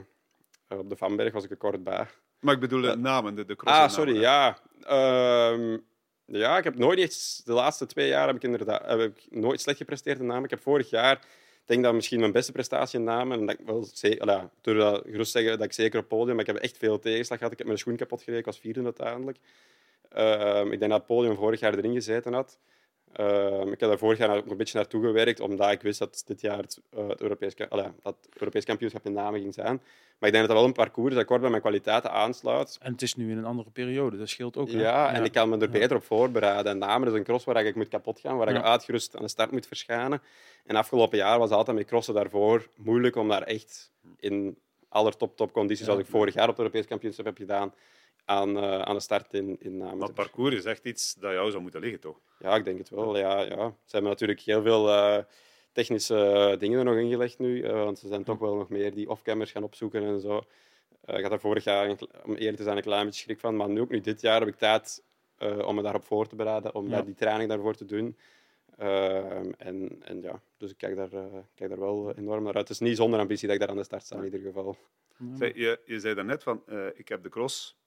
op de Vanberg was ik er kort bij. Maar ik bedoel de namen, de, de Ah, sorry, ja. Uh, ja, ik heb nooit echt... De laatste twee jaar heb ik, inderdaad, heb ik nooit slecht gepresteerd in namen. Ik heb vorig jaar denk dat misschien mijn beste prestatie in namen. En dat ik wel zeker, door dat gerust zeggen dat ik zeker op podium, maar ik heb echt veel tegenslag gehad. Ik heb mijn schoen kapot gereden, ik was vierde uiteindelijk. Uh, ik denk dat het podium vorig jaar erin gezeten had. Uh, ik heb daar vorig jaar een beetje naartoe gewerkt, omdat ik wist dat dit jaar het, uh, het Europees, uh, dat Europees kampioenschap in namen ging zijn. Maar ik denk dat dat wel een parcours is dat kort bij mijn kwaliteiten aansluit. En het is nu in een andere periode, dat scheelt ook. Ja, ja, en ik kan me er beter op voorbereiden. En namen is een cross waar ik moet kapot gaan, waar ja. ik uitgerust aan de start moet verschijnen. En afgelopen jaar was altijd met crossen daarvoor moeilijk om daar echt in allertop top condities, zoals ik vorig jaar op het Europees kampioenschap heb gedaan, aan, uh, aan de start in, in namen. Maar parcours is echt iets dat jou zou moeten liggen, toch? Ja, ik denk het wel. Ja, ja. Ze hebben natuurlijk heel veel uh, technische dingen er nog ingelegd nu, uh, want ze zijn toch wel nog meer die off-cammers gaan opzoeken en zo. ik had er vorig jaar, om eerder te zijn, een klein beetje schrik van, maar nu ook nu dit jaar heb ik tijd om me daarop voor te bereiden, om ja. daar die training daarvoor te doen. en, en ja, dus ik kijk daar, kijk daar wel enorm naar uit. Het is niet zonder ambitie dat ik daar aan de start sta, in ieder geval. Zij, je, je zei daarnet van, ik heb de cross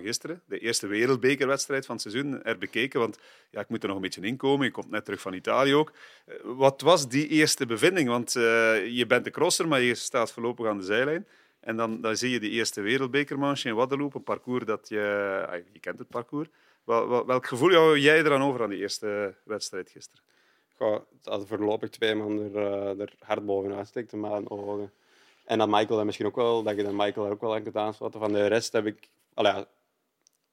gisteren, de eerste wereldbekerwedstrijd van het seizoen, er bekeken. Want ja, ik moet er nog een beetje inkomen. Je komt net terug van Italië ook. Eh, wat was die eerste bevinding? Want uh, je bent de crosser, maar je staat voorlopig aan de zijlijn. En dan, dan zie je die eerste wereldbekermanche in Waddeloop, een parcours dat je... Ah, je kent het parcours. Wel, wel, welk gevoel hou jij er dan over aan die eerste wedstrijd gisteren? Goh, dat voorlopig twee man er, uh, er hard bovenuit steekt, in mijn ogen. En dat Michael dat misschien ook wel, dat je dan Michael ook wel aan kunt aansluiten. Van de rest heb ik... Allee,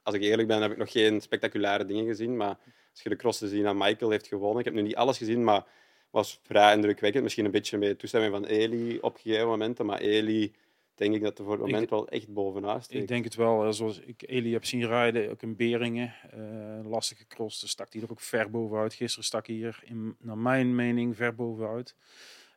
als ik eerlijk ben, heb ik nog geen spectaculaire dingen gezien. Maar als je de cross te zien dat Michael heeft gewonnen, ik heb nu niet alles gezien, maar was vrij indrukwekkend. Misschien een beetje met toestemming van Eli op gegeven momenten, maar Eli denk ik dat er voor het moment ik, wel echt bovenaan steekt. Ik denk het wel. Zoals ik Eli heb zien rijden, ook in Beringen, uh, lastige cross, stak hij er ook ver bovenuit. Gisteren stak hij hier, in, naar mijn mening, ver bovenuit.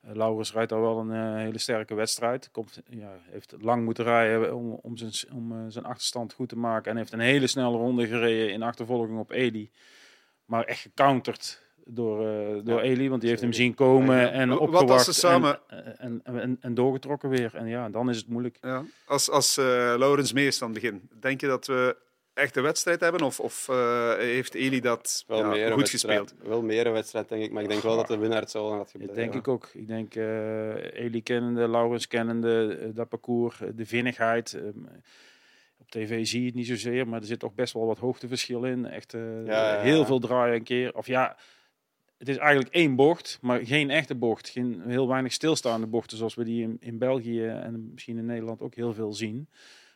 Uh, Laurens rijdt al wel een uh, hele sterke wedstrijd. Komt, ja, heeft lang moeten rijden om, om, zijn, om uh, zijn achterstand goed te maken. En heeft een hele snelle ronde gereden in achtervolging op Eli. Maar echt gecounterd door, door ja, Eli, want die heeft hem zien komen ja, en opgewacht. Wat als ze samen... En, en, en, en, doorgetrokken weer. En ja, dan is het moeilijk. Ja. Als, als Laurens mee is aan het begin, denk je dat we echte wedstrijd hebben? Of, of uh, heeft Eli dat wel ja, meer goed gespeeld? Wel meer een wedstrijd, denk ik. Maar ik denk wel dat de winnaar het zal had gebleven. Dat denk ik ook. Ik denk uh, Eli kennende, Laurens kennende, uh, dat parcours, de vinnigheid. Um, op tv zie je het niet zozeer, maar er zit toch best wel wat hoogteverschil in. Echt ja, heel veel draaien een keer. Of ja, het is eigenlijk één bocht, maar geen echte bocht. Geen, heel weinig stilstaande bochten, zoals we die in, in België en misschien in Nederland ook heel veel zien.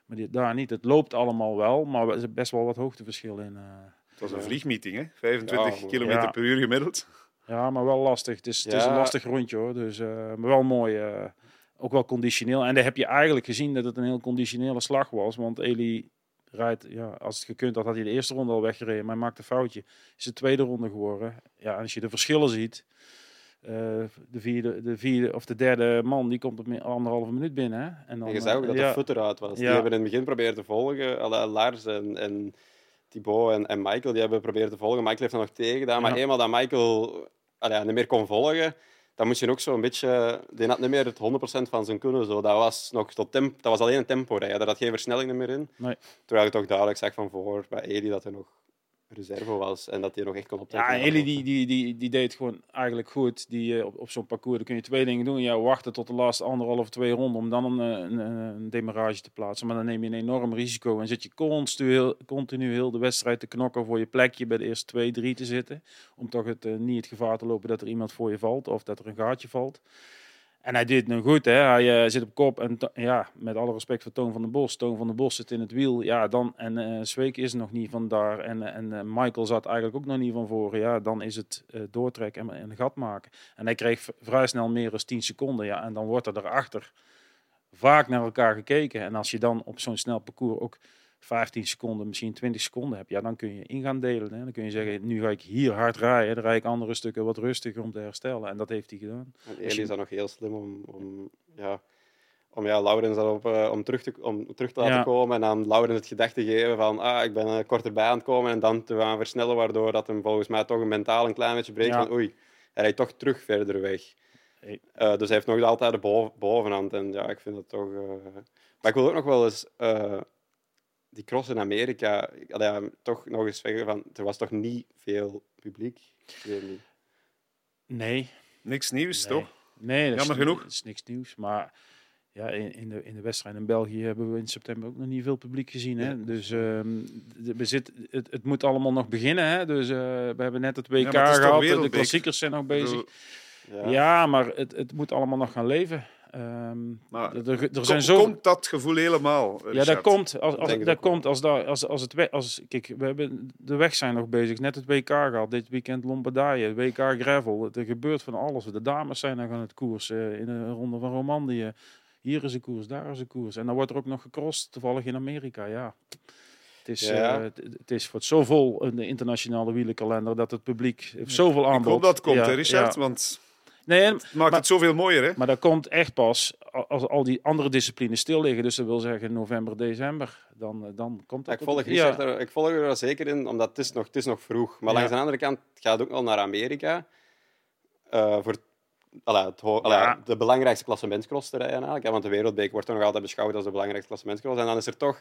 Maar daar niet. Het loopt allemaal wel, maar er is best wel wat hoogteverschil in. Uh, het was een vliegmeeting, hè? 25 ja, km per uur gemiddeld. Ja, maar wel lastig. Het is, het is een lastig rondje hoor. Dus, uh, maar wel mooi. Uh, ook wel conditioneel. En daar heb je eigenlijk gezien dat het een heel conditionele slag was. Want Eli rijdt, ja, als het gekund had, had hij de eerste ronde al weggereden. Maar hij maakte een foutje. Is de tweede ronde geworden. Ja, als je de verschillen ziet. Uh, de, vierde, de vierde of de derde man die komt op anderhalve minuut binnen. Hè? En, dan, en je zag ook dat ja, de footer uit was. Die hebben in het begin proberen te volgen. Lars en, en Thibaut en, en Michael die hebben proberen te volgen. Michael heeft er nog tegen gedaan. Maar eenmaal dat Michael niet meer kon volgen, dan moest je ook zo een beetje... Die had niet meer het 100% van zijn kunnen. Zo. Dat, was nog tot temp, dat was alleen een tempo rijden. Daar had geen versnelling meer in. Nee. Terwijl ik toch duidelijk zag van voor bij Edi dat er nog reserve was en dat hij nog echt kon optrekken. Ja, Eli die, die, die, die deed gewoon eigenlijk goed. Die, uh, op, op zo'n parcours kun je twee dingen doen. Ja, wachten tot de laatste anderhalf of twee ronden om dan een, eh, een, een, demarrage te plaatsen. Maar dan neem je een enorm risico en zit je continu heel, continu heel de wedstrijd te knokken voor je plekje bij de eerste twee, drie te zitten. Om toch het, niet het gevaar te lopen dat er iemand voor je valt of dat er een gaatje valt. En hij deed het nu goed. Hè? Hij uh, zit op kop. En ja, met alle respect voor Toon van den Bos. Toon van den Bos zit in het wiel. Ja, dan, en uh, Zweek is nog niet van daar. En, en uh, Michael zat eigenlijk ook nog niet van voren. Ja, dan is het doortrekken en een gat maken. En hij kreeg vrij snel meer dan 10 seconden. Ja, en dan wordt er daarachter vaak naar elkaar gekeken. En als je dan op zo'n snel parcours ook 15 seconden, misschien 20 seconden heb, ja, dan kun je in gaan delen. Hè. Dan kun je zeggen, nu ga ik hier hard rijden, dan rijd ik andere stukken wat rustiger om te herstellen. En dat heeft hij gedaan. En Eli is dan nog heel slim om, om ja, om ja, Laurens op, uh, om, terug te, om terug te laten komen en dan Laurens het gedacht te geven van ah, ik ben uh, kort erbij aan het komen en dan te gaan versnellen, waardoor dat hem volgens mij toch een mentaal een klein beetje breekt van oei, hij rijdt toch terug verder weg. Eh, dus hij heeft nog altijd de boven, bovenhand. En ja, ik vind het toch... eh, Maar ik wil ook nog wel eens... die cross in Amerika... allee, ja, toch nog eens zeggen van... Er was toch niet veel publiek? Ik weet niet. Nee. Niks nieuws, nee. toch? Nee, dat Jammer is, genoeg. Dat is niks nieuws. Maar ja, in, in, de, in de wedstrijd in België hebben we in september ook nog niet veel publiek gezien. Hè? Ja. Dus ehm, de- we zit, het, het moet allemaal nog beginnen. Hè? Dus eh, we hebben net het WK het toch gehad. De klassiekers zijn nog Ik bezig. Ja. Ja, maar het, het moet allemaal nog gaan leven. Ehm, Maar er, Kom- zijn zo. Komt dat gevoel helemaal, Ja, Richard? dat komt. Als, dat komt als, daar, als, als het we- als Kijk, we hebben de weg zijn nog bezig. Net het WK gehad. Dit weekend Lombardije, WK Gravel. Er gebeurt van alles. De dames zijn nog aan het koersen in de ronde van Romandie. Hier is een koers, daar is een koers. En dan wordt er ook nog gecrossed, toevallig in Amerika. Ja. Het is, Ja. eh, het, het is voor het zo vol in de internationale wielerkalender dat het publiek heeft zoveel Ik aanbod. hoop dat komt, Ja, hè, Richard? ja. Want Nee, en- het maakt Maar- het zoveel mooier, hè? maar dat komt echt pas als al die andere disciplines stil liggen. Dus dat wil zeggen november, december. Dan, eh, dan komt dat. ik volg. Richard er, ik volg er zeker in, omdat het is nog, het is nog vroeg. Maar Ja. langs de andere kant het gaat ook al naar Amerika. eh, voor allee, het ho- allee, Ja. de belangrijkste klassementscross te rijden eigenlijk. hè, Want de Wereldbeek wordt toch nog altijd beschouwd als de belangrijkste klassementscross. En dan is er toch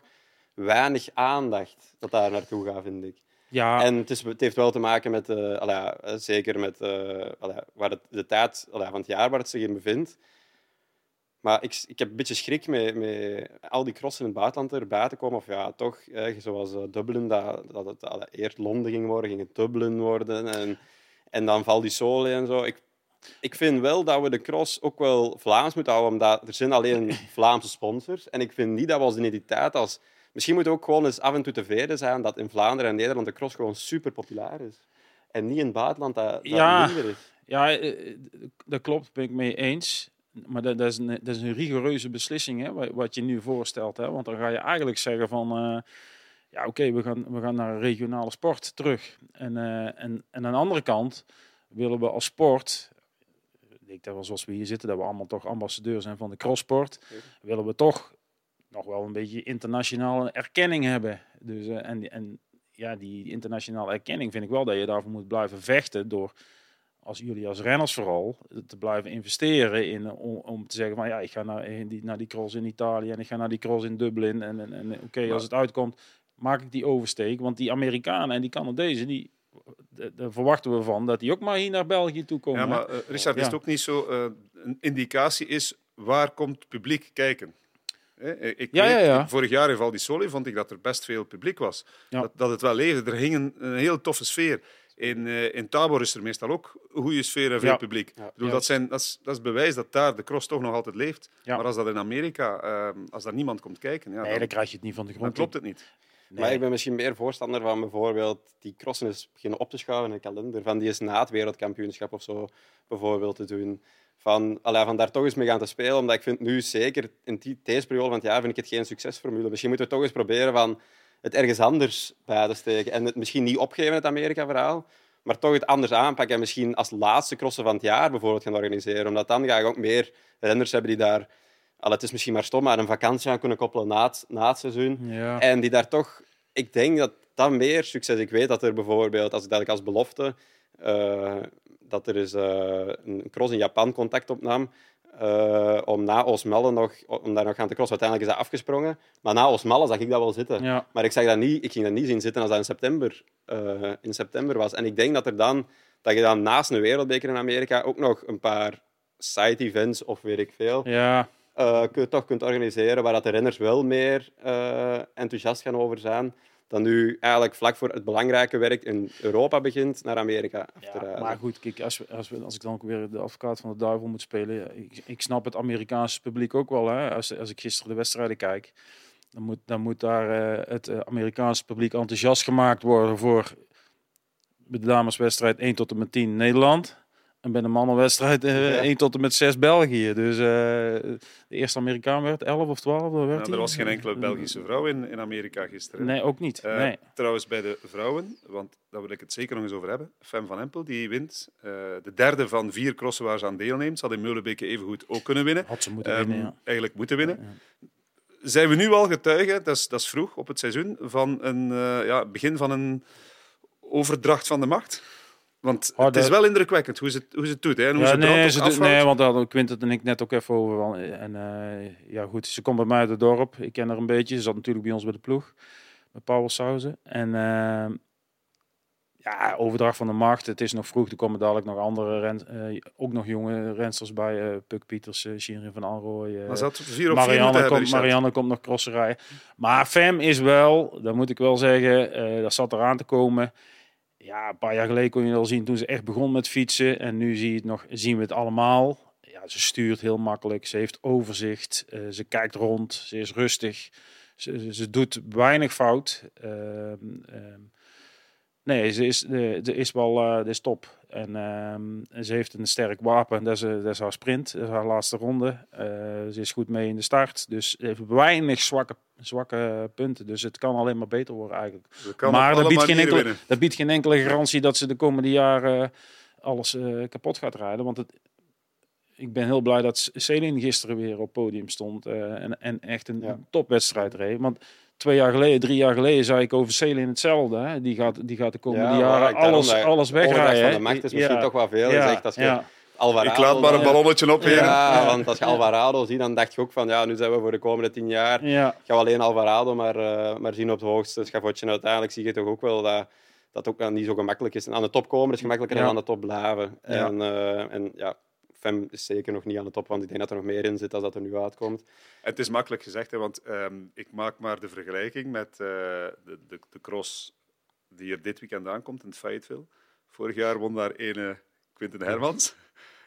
weinig aandacht dat daar naartoe gaat, vind ik. Ja, En het, is, het heeft wel te maken met, eh, eh, zeker met eh, waar de tijd allee, van het jaar waar het zich in bevindt. Maar ik, ik heb een beetje schrik met, met al die crossen in het buitenland erbij te komen. Of ja, toch, eh, zoals Dublin, dat, dat het eerst Londen ging worden, ging het Dublin worden. En, en dan Val di Sole en zo. Ik, ik vind wel dat we de cross ook wel Vlaams moeten houden, omdat er zijn alleen Vlaamse sponsors. En ik vind niet dat we als identiteit als... Misschien moet ook gewoon eens af en toe tevreden zijn dat in Vlaanderen en Nederland de cross gewoon super populair is. En niet in het buitenland dat, dat Ja. minder is. ja eh, dat klopt, ben ik mee eens. Maar dat, dat, is, een, dat is een rigoureuze beslissing, hè, wa- wat je nu voorstelt. Hè? Want dan ga je eigenlijk zeggen van... eh, ja, oké, we, gaan, we gaan naar regionale sport terug. En, eh, en, en aan de andere kant willen we als sport... Ik denk dat we zoals we hier zitten, dat we allemaal toch ambassadeur zijn van de crosssport. Willen we toch nog wel een beetje internationale erkenning hebben. Dus, eh, en, en ja, die internationale erkenning vind ik wel dat je daarvoor moet blijven vechten door als jullie als renners vooral te blijven investeren in om, om te zeggen van ja ik ga naar in die, naar die cross in Italië en ik ga naar die cross in Dublin en, en, en oké als het uitkomt maak ik die oversteek want die Amerikanen en die Canadezen die d- daar verwachten we van dat die ook maar hier naar België toe komen. Ja, maar eh, Richard, is Ja. het ook niet zo... eh, een indicatie is, waar komt het publiek kijken? Eh, Ik Ja, weet, ja, ja. Vorig jaar in Val di Sole vond ik dat er best veel publiek was. Ja. Dat, dat het wel leefde. Er hing een, een heel toffe sfeer. In, eh, in Tabor is er meestal ook een goede sfeer en veel Ja. publiek. Bedoel, Ja. dat, zijn, dat, is, dat is bewijs dat daar de cross toch nog altijd leeft. Ja. Maar als dat in Amerika, eh, als daar niemand komt kijken, ja, nee, dan, dan krijg je het niet van de dan grond. klopt het niet. Nee. Maar ik ben misschien meer voorstander van bijvoorbeeld die crossen eens beginnen op te schouwen in de kalender. Van die eens na het wereldkampioenschap of zo bijvoorbeeld te doen. Van, van daar toch eens mee gaan te spelen. Omdat ik vind nu zeker in die, deze periode van het jaar vind ik het geen succesformule. Misschien moeten we toch eens proberen van het ergens anders bij te steken. En het misschien niet opgeven, het Amerika-verhaal. Maar toch het anders aanpakken. En misschien als laatste crossen van het jaar bijvoorbeeld gaan organiseren. Omdat dan ga ik ook meer renners hebben die daar... Al, het is misschien maar stom, maar een vakantie aan kunnen koppelen na het, na het seizoen. Ja. En die daar toch, ik denk dat dat meer succes. Ik weet dat er bijvoorbeeld, als ik dat ik als belofte, eh, dat er is eh, een cross in Japan contact opnam. eh, om na Oosmalle nog, om daar nog aan te crossen. Uiteindelijk is dat afgesprongen. Maar na Oosmalle zag ik dat wel zitten. Ja. Maar ik, zag dat niet, ik ging dat niet zien zitten als dat in september, eh, in september was. En ik denk dat, er dan, dat je dan naast een wereldbeker in Amerika ook nog een paar side-events of weet ik veel, ja, toch kunt organiseren waar dat de renners wel meer enthousiast gaan over zijn dan nu eigenlijk vlak voor het belangrijke werk in Europa begint naar Amerika af te Ja, maar goed, kijk, als, we, als, we, als ik dan ook weer de advocaat van de duivel moet spelen, ik snap het Amerikaanse publiek ook wel. Hè? Als, als ik gisteren de wedstrijden kijk, dan moet, dan moet daar eh, het eh, Amerikaanse publiek enthousiast gemaakt worden voor de dameswedstrijd 1 tot en met 10 Nederland. En bij de mannenwedstrijd eh, Ja. 1 tot en met 6 België. Dus eh, de eerste Amerikaan werd 11 of 12. Werd Ja, hij? er was geen enkele Belgische vrouw in, in Amerika gisteren. Nee, ook niet. Eh, nee. Trouwens, bij de vrouwen, want daar wil ik het zeker nog eens over hebben. Fem van Empel, die wint de derde van vier crossen waar ze aan deelneemt. Ze had in Meulenbeke evengoed ook kunnen winnen. Had ze moeten Ehm, winnen, ja. Eigenlijk moeten winnen. Zijn we nu al getuigen, dat is, dat is vroeg op het seizoen, van een ja, begin van een overdracht van de macht? Want Oh, het is wel indrukwekkend hoe ze, het- hoe ze het doet. Hè, en hoe Ja, ze nee, ze doet- nee, want daar hadden Quinten en ik net ook even over. want- En eh, ja, goed, ze komt bij mij uit het dorp. Ik ken haar een beetje. Ze zat natuurlijk bij ons bij de ploeg. Bij Pauwelsauzen. En eh, ja, overdracht van de macht. Het is nog vroeg. Er komen dadelijk nog andere, ren, eh, ook nog jonge rensters bij. eh Puk Pieters, Shirin van Alrooy. eh, Maar ze had vier op vier moeten Marianne, hebben, komt, Richard. Marianne komt nog crossen rijden. Maar Fem is wel, dat moet ik wel zeggen, eh dat zat eraan te komen. Ja, een paar jaar geleden kon je al zien toen ze echt begon met fietsen. En nu zie je het nog, zien we het allemaal. Ja, ze stuurt heel makkelijk. Ze heeft overzicht. eh, ze kijkt rond. Ze is rustig. Ze, ze, doet weinig fout. Ehm, ehm, nee, ze is, de, de is wel eh, de is top. En ehm, ze heeft een sterk wapen. Dat is, eh, dat is haar sprint. Dat is haar laatste ronde. Eh, ze is goed mee in de start. Dus ze heeft weinig zwakke, zwakke punten. Dus het kan alleen maar beter worden eigenlijk. Maar dat biedt, geen enkele, dat biedt geen enkele garantie dat ze de komende jaren alles eh, kapot gaat rijden. Want het, ik ben heel blij dat Celine gisteren weer op podium stond eh, en, en echt een Ja. topwedstrijd reed. Want twee jaar geleden, drie jaar geleden zei ik over Celine hetzelfde. Hè. Die, gaat, die gaat de komende Ja, jaren daarom alles, dat alles wegrijden. van de macht is misschien Ja. toch wel veel Ja, gezegd. Als je ja. Alvarado, Ik laat maar een ballonnetje op, heren. Ja, want als je Alvarado ziet, dan dacht je ook van ja, nu zijn we voor de komende tien jaar. Ja. Gaan we alleen Alvarado maar, eh, maar zien op het hoogste schavotje. En uiteindelijk zie je toch ook wel dat dat ook niet zo gemakkelijk is. En aan de top komen is gemakkelijker Ja. dan aan de top blijven. Ja. En, eh, en ja, Fem is zeker nog niet aan de top, want ik denk dat er nog meer in zit dan dat er nu uitkomt. Het is makkelijk gezegd, hè, want ehm, ik maak maar de vergelijking met eh, de, de, de cross die er dit weekend aankomt in Fayetteville. Vorig jaar won daar ene Quinten Hermans.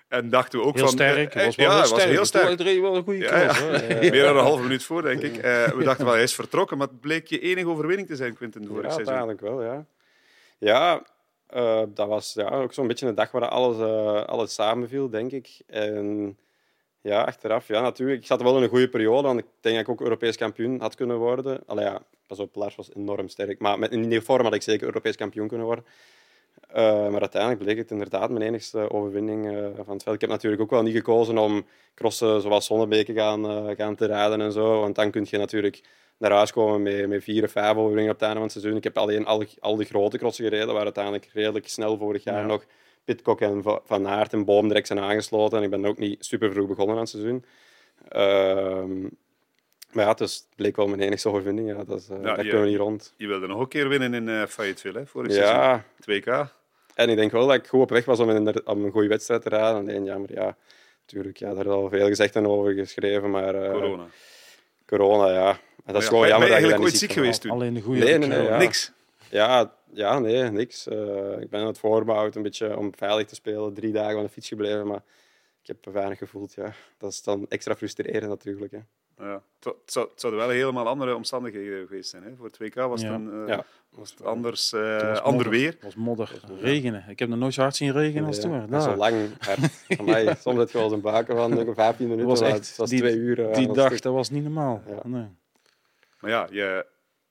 En dachten we ook Heel van... sterk. eh, was ja, wel heel hij was sterk. heel sterk. Het reed wel een goede Ja, ja. cross. hoor. Ja. Meer dan een halve minuut voor, denk ik. Eh, we dachten wel, hij is vertrokken, maar het bleek je enige overwinning te zijn, Quinten, vorig ja, seizoen. uiteindelijk wel, ja. Ja, eh, dat was ja, ook zo'n beetje een dag waar alles, eh, alles samenviel, denk ik. En ja, achteraf, ja, natuurlijk. Ik zat wel in een goede periode, want ik denk dat ik ook Europees kampioen had kunnen worden. Allee, ja, pas op, Lars was enorm sterk. Maar met, in die vorm had ik zeker Europees kampioen kunnen worden. Eh, maar uiteindelijk bleek het inderdaad mijn enigste overwinning eh, van het veld. Ik heb natuurlijk ook wel niet gekozen om crossen zoals Zonnebeke gaan, eh, gaan te rijden en zo. Want dan kun je natuurlijk naar huis komen met, met vier of vijf overwinningen op het einde van het seizoen. Ik heb alleen al, al die grote crossen gereden, waar uiteindelijk redelijk snel vorig jaar Ja. nog Pitcock en Va- Van Aert en Boom direct zijn aangesloten. En ik ben ook niet super vroeg begonnen aan het seizoen. Ehm, maar ja, dus het bleek wel mijn enigste overwinning. Ja, dat is, daar je- kunnen we niet rond. Je wilde nog een keer winnen in eh Fayetteville, hè, vorig seizoen. Ja, 2K. En ik denk wel dat ik goed op weg was om, om een goede wedstrijd te rijden. Alleen, ja, maar ja, natuurlijk, ja, daar is al veel gezegd en over geschreven. Maar eh, Corona. corona, ja. En dat is ja, gewoon ben- jammer ben je dat je eigenlijk dat ooit niet ziek geweest toen? Alleen de goede. Nee, nee, nee, Ja. ja. Niks. Ja, ja, nee, niks. Eh, ik ben aan het voorbouwen, een beetje om veilig te spelen. Drie dagen aan de fiets gebleven, maar ik heb me weinig gevoeld. Ja. Dat is dan extra frustrerend natuurlijk. Hè. Ja. Het, zou- het, zou, het zouden wel helemaal andere omstandigheden geweest zijn. Hè. Voor het 2K was het, Ja. een, eh, Ja. was het anders, eh, Het was ander modder. weer. Het was modder, regenen. Ik heb nog nooit zo hard zien regenen als toen. Zo lang. hard. Amai, soms heb je wel eens een baken van denk ik, 15 minuten. was echt- het was die- twee uur. eh, Die dag, stuk. dat was niet normaal. Ja. Nee. Maar ja, je,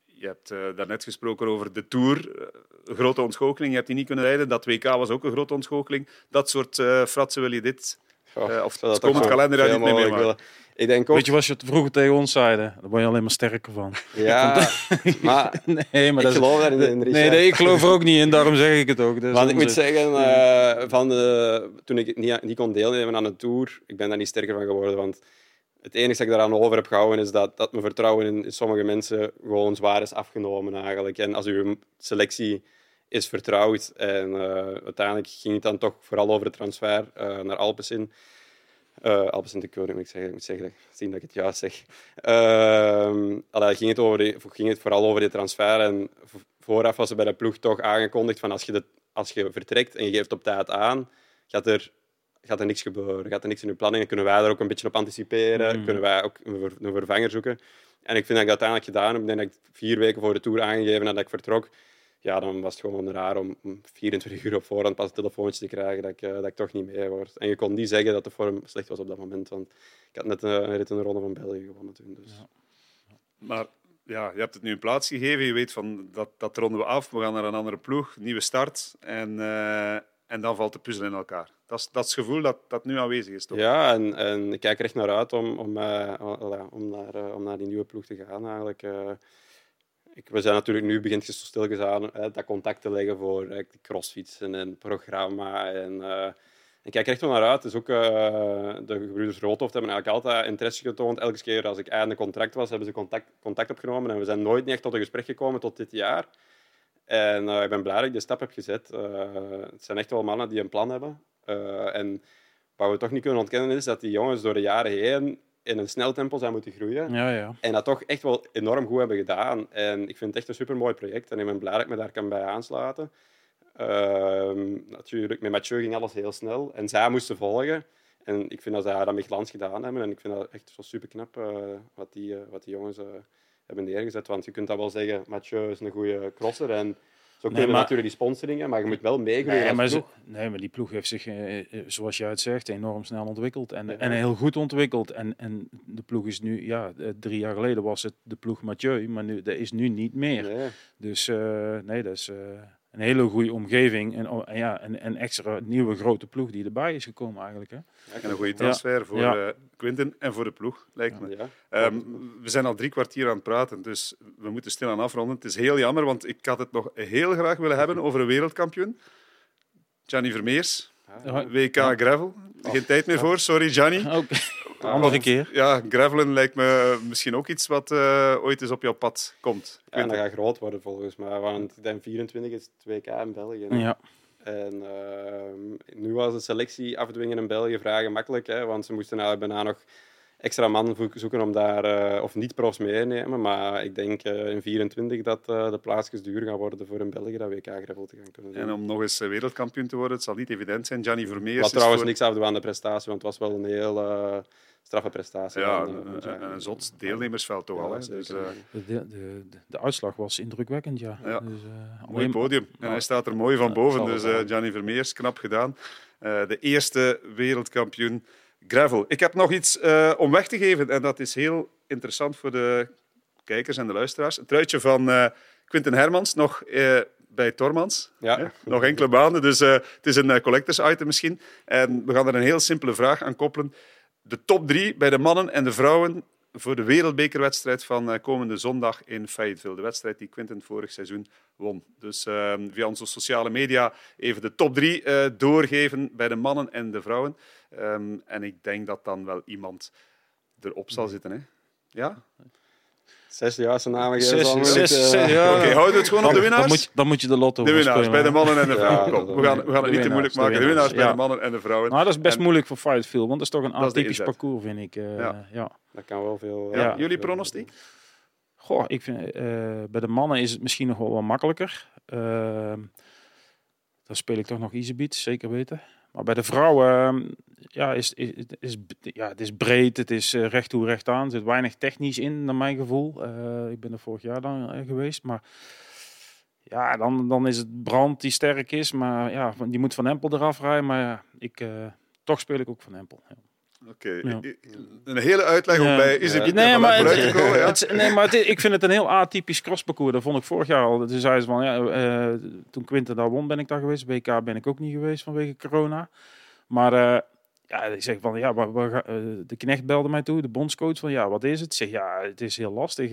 je hebt eh, daarnet gesproken over de Tour. eh, een grote ontgoocheling. Je hebt die niet kunnen rijden. Dat WK was ook een grote ontgoocheling. Dat soort eh fratsen wil je dit... Eh, of het dat komend zo kalenderjaar niet meer willen. Ik denk ook, Weet je wat ze het vroeger tegen ons zeiden? Daar word je alleen maar sterker van. ja, maar Nee, maar ik dat is- geloof daarin in. Nee, nee, ik geloof er ook niet in, daarom zeg ik het ook. Dat is Want ik moet zeggen, eh, van de, toen ik niet, niet kon deelnemen aan de Tour, ik ben daar niet sterker van geworden. Want het enige dat ik daaraan over heb gehouden is dat, dat mijn vertrouwen in, in sommige mensen gewoon zwaar is afgenomen eigenlijk. En als uw selectie is vertrouwd en eh, uiteindelijk ging het dan toch vooral over de transfer eh, naar Alpecin. Eh Alpecin de Koning, moet ik zeggen. Ik moet zeggen, zien dat ik het juist zeg. Allee, ging, het over die- ging het vooral over die transfer. En vo- vooraf was er bij de ploeg toch aangekondigd van als je, de, als je vertrekt en je geeft op tijd aan, gaat er, gaat er niks gebeuren. Gaat er niks in je planning. Dan kunnen wij daar ook een beetje op anticiperen. Mm. Kunnen wij ook een vervanger zoeken. En ik vind dat ik dat uiteindelijk gedaan heb. Ik denk dat ik vier weken voor de Tour aangegeven had dat ik vertrok. Ja, dan was het gewoon raar om om 24 uur op voorhand pas een telefoontje te krijgen dat ik, eh, dat ik toch niet mee word. En je kon niet zeggen dat de vorm slecht was op dat moment, want ik had net eh, een rit in de Ronde van België gewonnen toen. Dus. Ja. Maar ja, je hebt het nu een plaats gegeven. Je weet van dat, dat ronden we af. We gaan naar een andere ploeg. Nieuwe start. En, eh, en dan valt de puzzel in elkaar. Dat is, dat is het gevoel dat, dat nu aanwezig is. Toch? Ja, en, en ik kijk er echt naar uit om, om, om, naar, om naar die nieuwe ploeg te gaan eigenlijk. Eh. ik, we zijn natuurlijk nu begint je zo hè, dat contact te leggen voor uh, crossfietsen en programma. En, uh, ik kijk er echt wel naar uit. Dus ook uh, de gebroeders Roodhoofd hebben eigenlijk altijd interesse getoond. Elke keer als ik einde contract was, hebben ze contact, contact opgenomen. En we zijn nooit niet echt tot een gesprek gekomen tot dit jaar. En ik ben blij dat ik die stap heb gezet. het zijn echt wel mannen die een plan hebben. en wat we toch niet kunnen ontkennen is dat die jongens door de jaren heen in een snel tempo zijn moeten groeien. Ja, ja. En dat toch echt wel enorm goed hebben gedaan. En ik vind het echt een supermooi project. En ik ben blij dat ik me daar kan bij aansluiten. Uh, natuurlijk, met Mathieu ging alles heel snel. En zij moesten volgen. En ik vind dat zij dat met glans gedaan hebben. En ik vind dat echt zo super knap uh, wat, die, uh, wat die jongens uh, hebben neergezet. Want je kunt dat wel zeggen, Mathieu is een goede crosser. En zo kunnen nee, maar, natuurlijk die sponsoringen, maar je moet wel meegroeien. Nee, maar, nee, maar die ploeg heeft zich, eh, eh, zoals jij het zegt, enorm snel ontwikkeld. En, ja. en heel goed ontwikkeld. En, en de ploeg is nu, ja, eh, drie jaar geleden was het de ploeg Mathieu, maar nu, dat is nu niet meer. Nee. Dus uh, nee, dat is uh, een hele goede omgeving. En, oh, en, ja, en, en extra nieuwe grote ploeg die erbij is gekomen eigenlijk. Hè. Ja, en een goede transfer voor uh, Quinten en voor de ploeg, lijkt me. Um, we zijn al drie kwartier aan het praten, dus we moeten stilaan afronden. Het is heel jammer, want ik had het nog heel graag willen hebben over een wereldkampioen. Gianni Vermeers, WK Gravel. Geen tijd meer voor, sorry Gianni. Okay. Andere keer. Ja, gravelen lijkt me misschien ook iets wat uh, ooit eens op jouw pad komt. Ja, en dat gaat groot worden volgens mij, want ik denk 24 is het WK in België. Ja. En uh, nu was de selectie afdwingen in België vrij makkelijk, hè, want ze moesten eigenlijk bijna nog extra man zoeken om daar, uh, of niet profs mee te nemen. Maar ik denk uh, in 24 dat uh, de plaatsjes duur gaan worden voor een België dat WK Gravel te gaan kunnen doen. En om nog eens wereldkampioen te worden, het zal niet evident zijn. Gianni Vermeers Wat trouwens voor... niks afdoen aan de prestatie, want het was wel een heel straffe prestatie. Ja, een, een, zot deelnemersveld toch al. Ja, dus, de, de, de, de, uitslag was indrukwekkend, ja. ja. Dus, mooi podium. En hij staat er mooi van boven, dus Gianni Vermeers, knap gedaan. de eerste wereldkampioen gravel. Ik heb nog iets uh, om weg te geven en dat is heel interessant voor de kijkers en de luisteraars. Een truitje van uh, Quinten Hermans, nog uh, bij Tormans. Ja. Nog enkele maanden, dus het is een collectors item misschien. En we gaan er een heel simpele vraag aan koppelen. De top drie bij de mannen en de vrouwen voor de wereldbekerwedstrijd van komende zondag in Fayetteville. De wedstrijd die Quinten vorig seizoen won. Dus uh, via onze sociale media even de top drie uh, doorgeven bij de mannen en de vrouwen. Um, en ik denk dat dan wel iemand erop zal zitten. Hè? Ja? Zes juiste namen geven. Zes, zes, zes, ja. Oké, okay, houden we het gewoon op de winnaars? Dan moet, je, dan moet je de lotto De winnaars bij de mannen en de vrouwen. Ja, we, gaan, we gaan het niet te moeilijk maken. De winnaars bij de mannen en de vrouwen. Nou, dat is best en, moeilijk voor Firefield, want dat is toch een atypisch parcours, vind ik. Uh, ja. ja. Dat kan wel veel... Ja. Jullie pronostiek? Goh, ik vind, uh, bij de mannen is het misschien nog wel wat makkelijker. Uh, dan speel ik toch nog Easybeat, zeker weten. Maar bij de vrouwen ehm, ja, is, is, is, ja, het is breed, het is uh, recht toe recht aan. Er zit weinig technisch in, naar mijn gevoel. Uh, ik ben er vorig jaar dan uh, geweest. Maar ja, dan, dan is het Brand die sterk is. Maar ja, die moet Van Empel eraf rijden. Maar ja, ik, toch speel ik ook Van Empel. Ja. Oké, okay. ja. een hele uitleg ja. om bij is het nee, maar het, te komen, ja. het, nee, maar ik vind het een heel atypisch crossparcours. Dat vond ik vorig jaar al. Toen zei ze van, ja, uh, toen Quinten daar won ben ik daar geweest. WK ben ik ook niet geweest vanwege corona. Maar uh, ja, ik zeg van, ja, waar, waar, uh, de knecht belde mij toe, de bondscoach, van ja, wat is het? Ik zeg, ja, het is heel lastig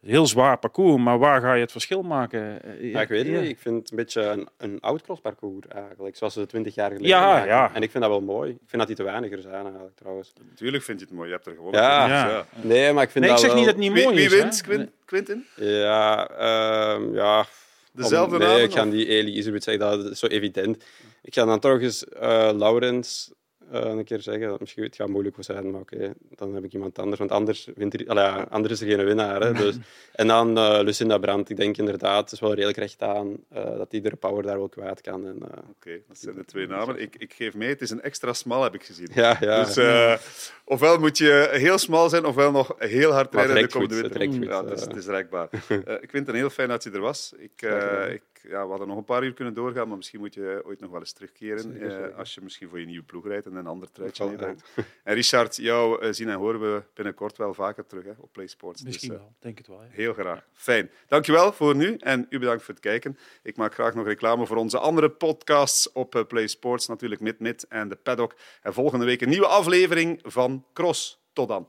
heel zwaar parcours, maar waar ga je het verschil maken? Ja, ik weet het niet. Ik vind het een beetje een, een oud crossparcours eigenlijk, zoals ze 20 jaar geleden ja, ja. En ik vind dat wel mooi. Ik vind dat die te weinig er zijn eigenlijk trouwens. Natuurlijk vind je het mooi. Je hebt er gewoon. Ja, ja. nee, maar ik vind nee, dat ik zeg wel... niet dat het niet mooi wie, is. Wie wint, Quint, Quinten? Ja, um, ja. Dezelfde nee, namen? ik ga die Eli Isabeth zeggen, dat is zo evident. Ik ga dan toch eens uh, Laurens een keer zeggen. Misschien het gaat moeilijk zijn, maar oké, okay, dan heb ik iemand anders. Want anders, wint er, allee, anders is er geen winnaar. Hè, dus. En dan uh, Lucinda Brandt. Ik denk inderdaad, het is wel redelijk recht aan uh, dat iedere power daar wel kwijt kan. Oké, okay, dat zijn de twee namen. Ik, ik geef mee, het is een extra smal, heb ik gezien. Ja, ja. Dus ofwel moet je heel smal zijn, ofwel nog heel hard rijden de komende winter. Ja, het is, het is rekbaar. ik vind het een heel fijn dat je er was. Ik, ik ja, we hadden nog een paar uur kunnen doorgaan, maar misschien moet je ooit nog wel eens terugkeren. Uh, als je misschien voor je nieuwe ploeg rijdt en een ander truitje neemt. En Richard, jou uh, zien en horen we binnenkort wel vaker terug hè, op PlaySports. Misschien dus, uh, wel, denk het wel. Ja. Heel graag. Fijn. Dankjewel voor nu en u bedankt voor het kijken. Ik maak graag nog reclame voor onze andere podcasts op PlaySports, natuurlijk Mid Mid en de Paddock. En volgende week een nieuwe aflevering van Cross. Tot dan.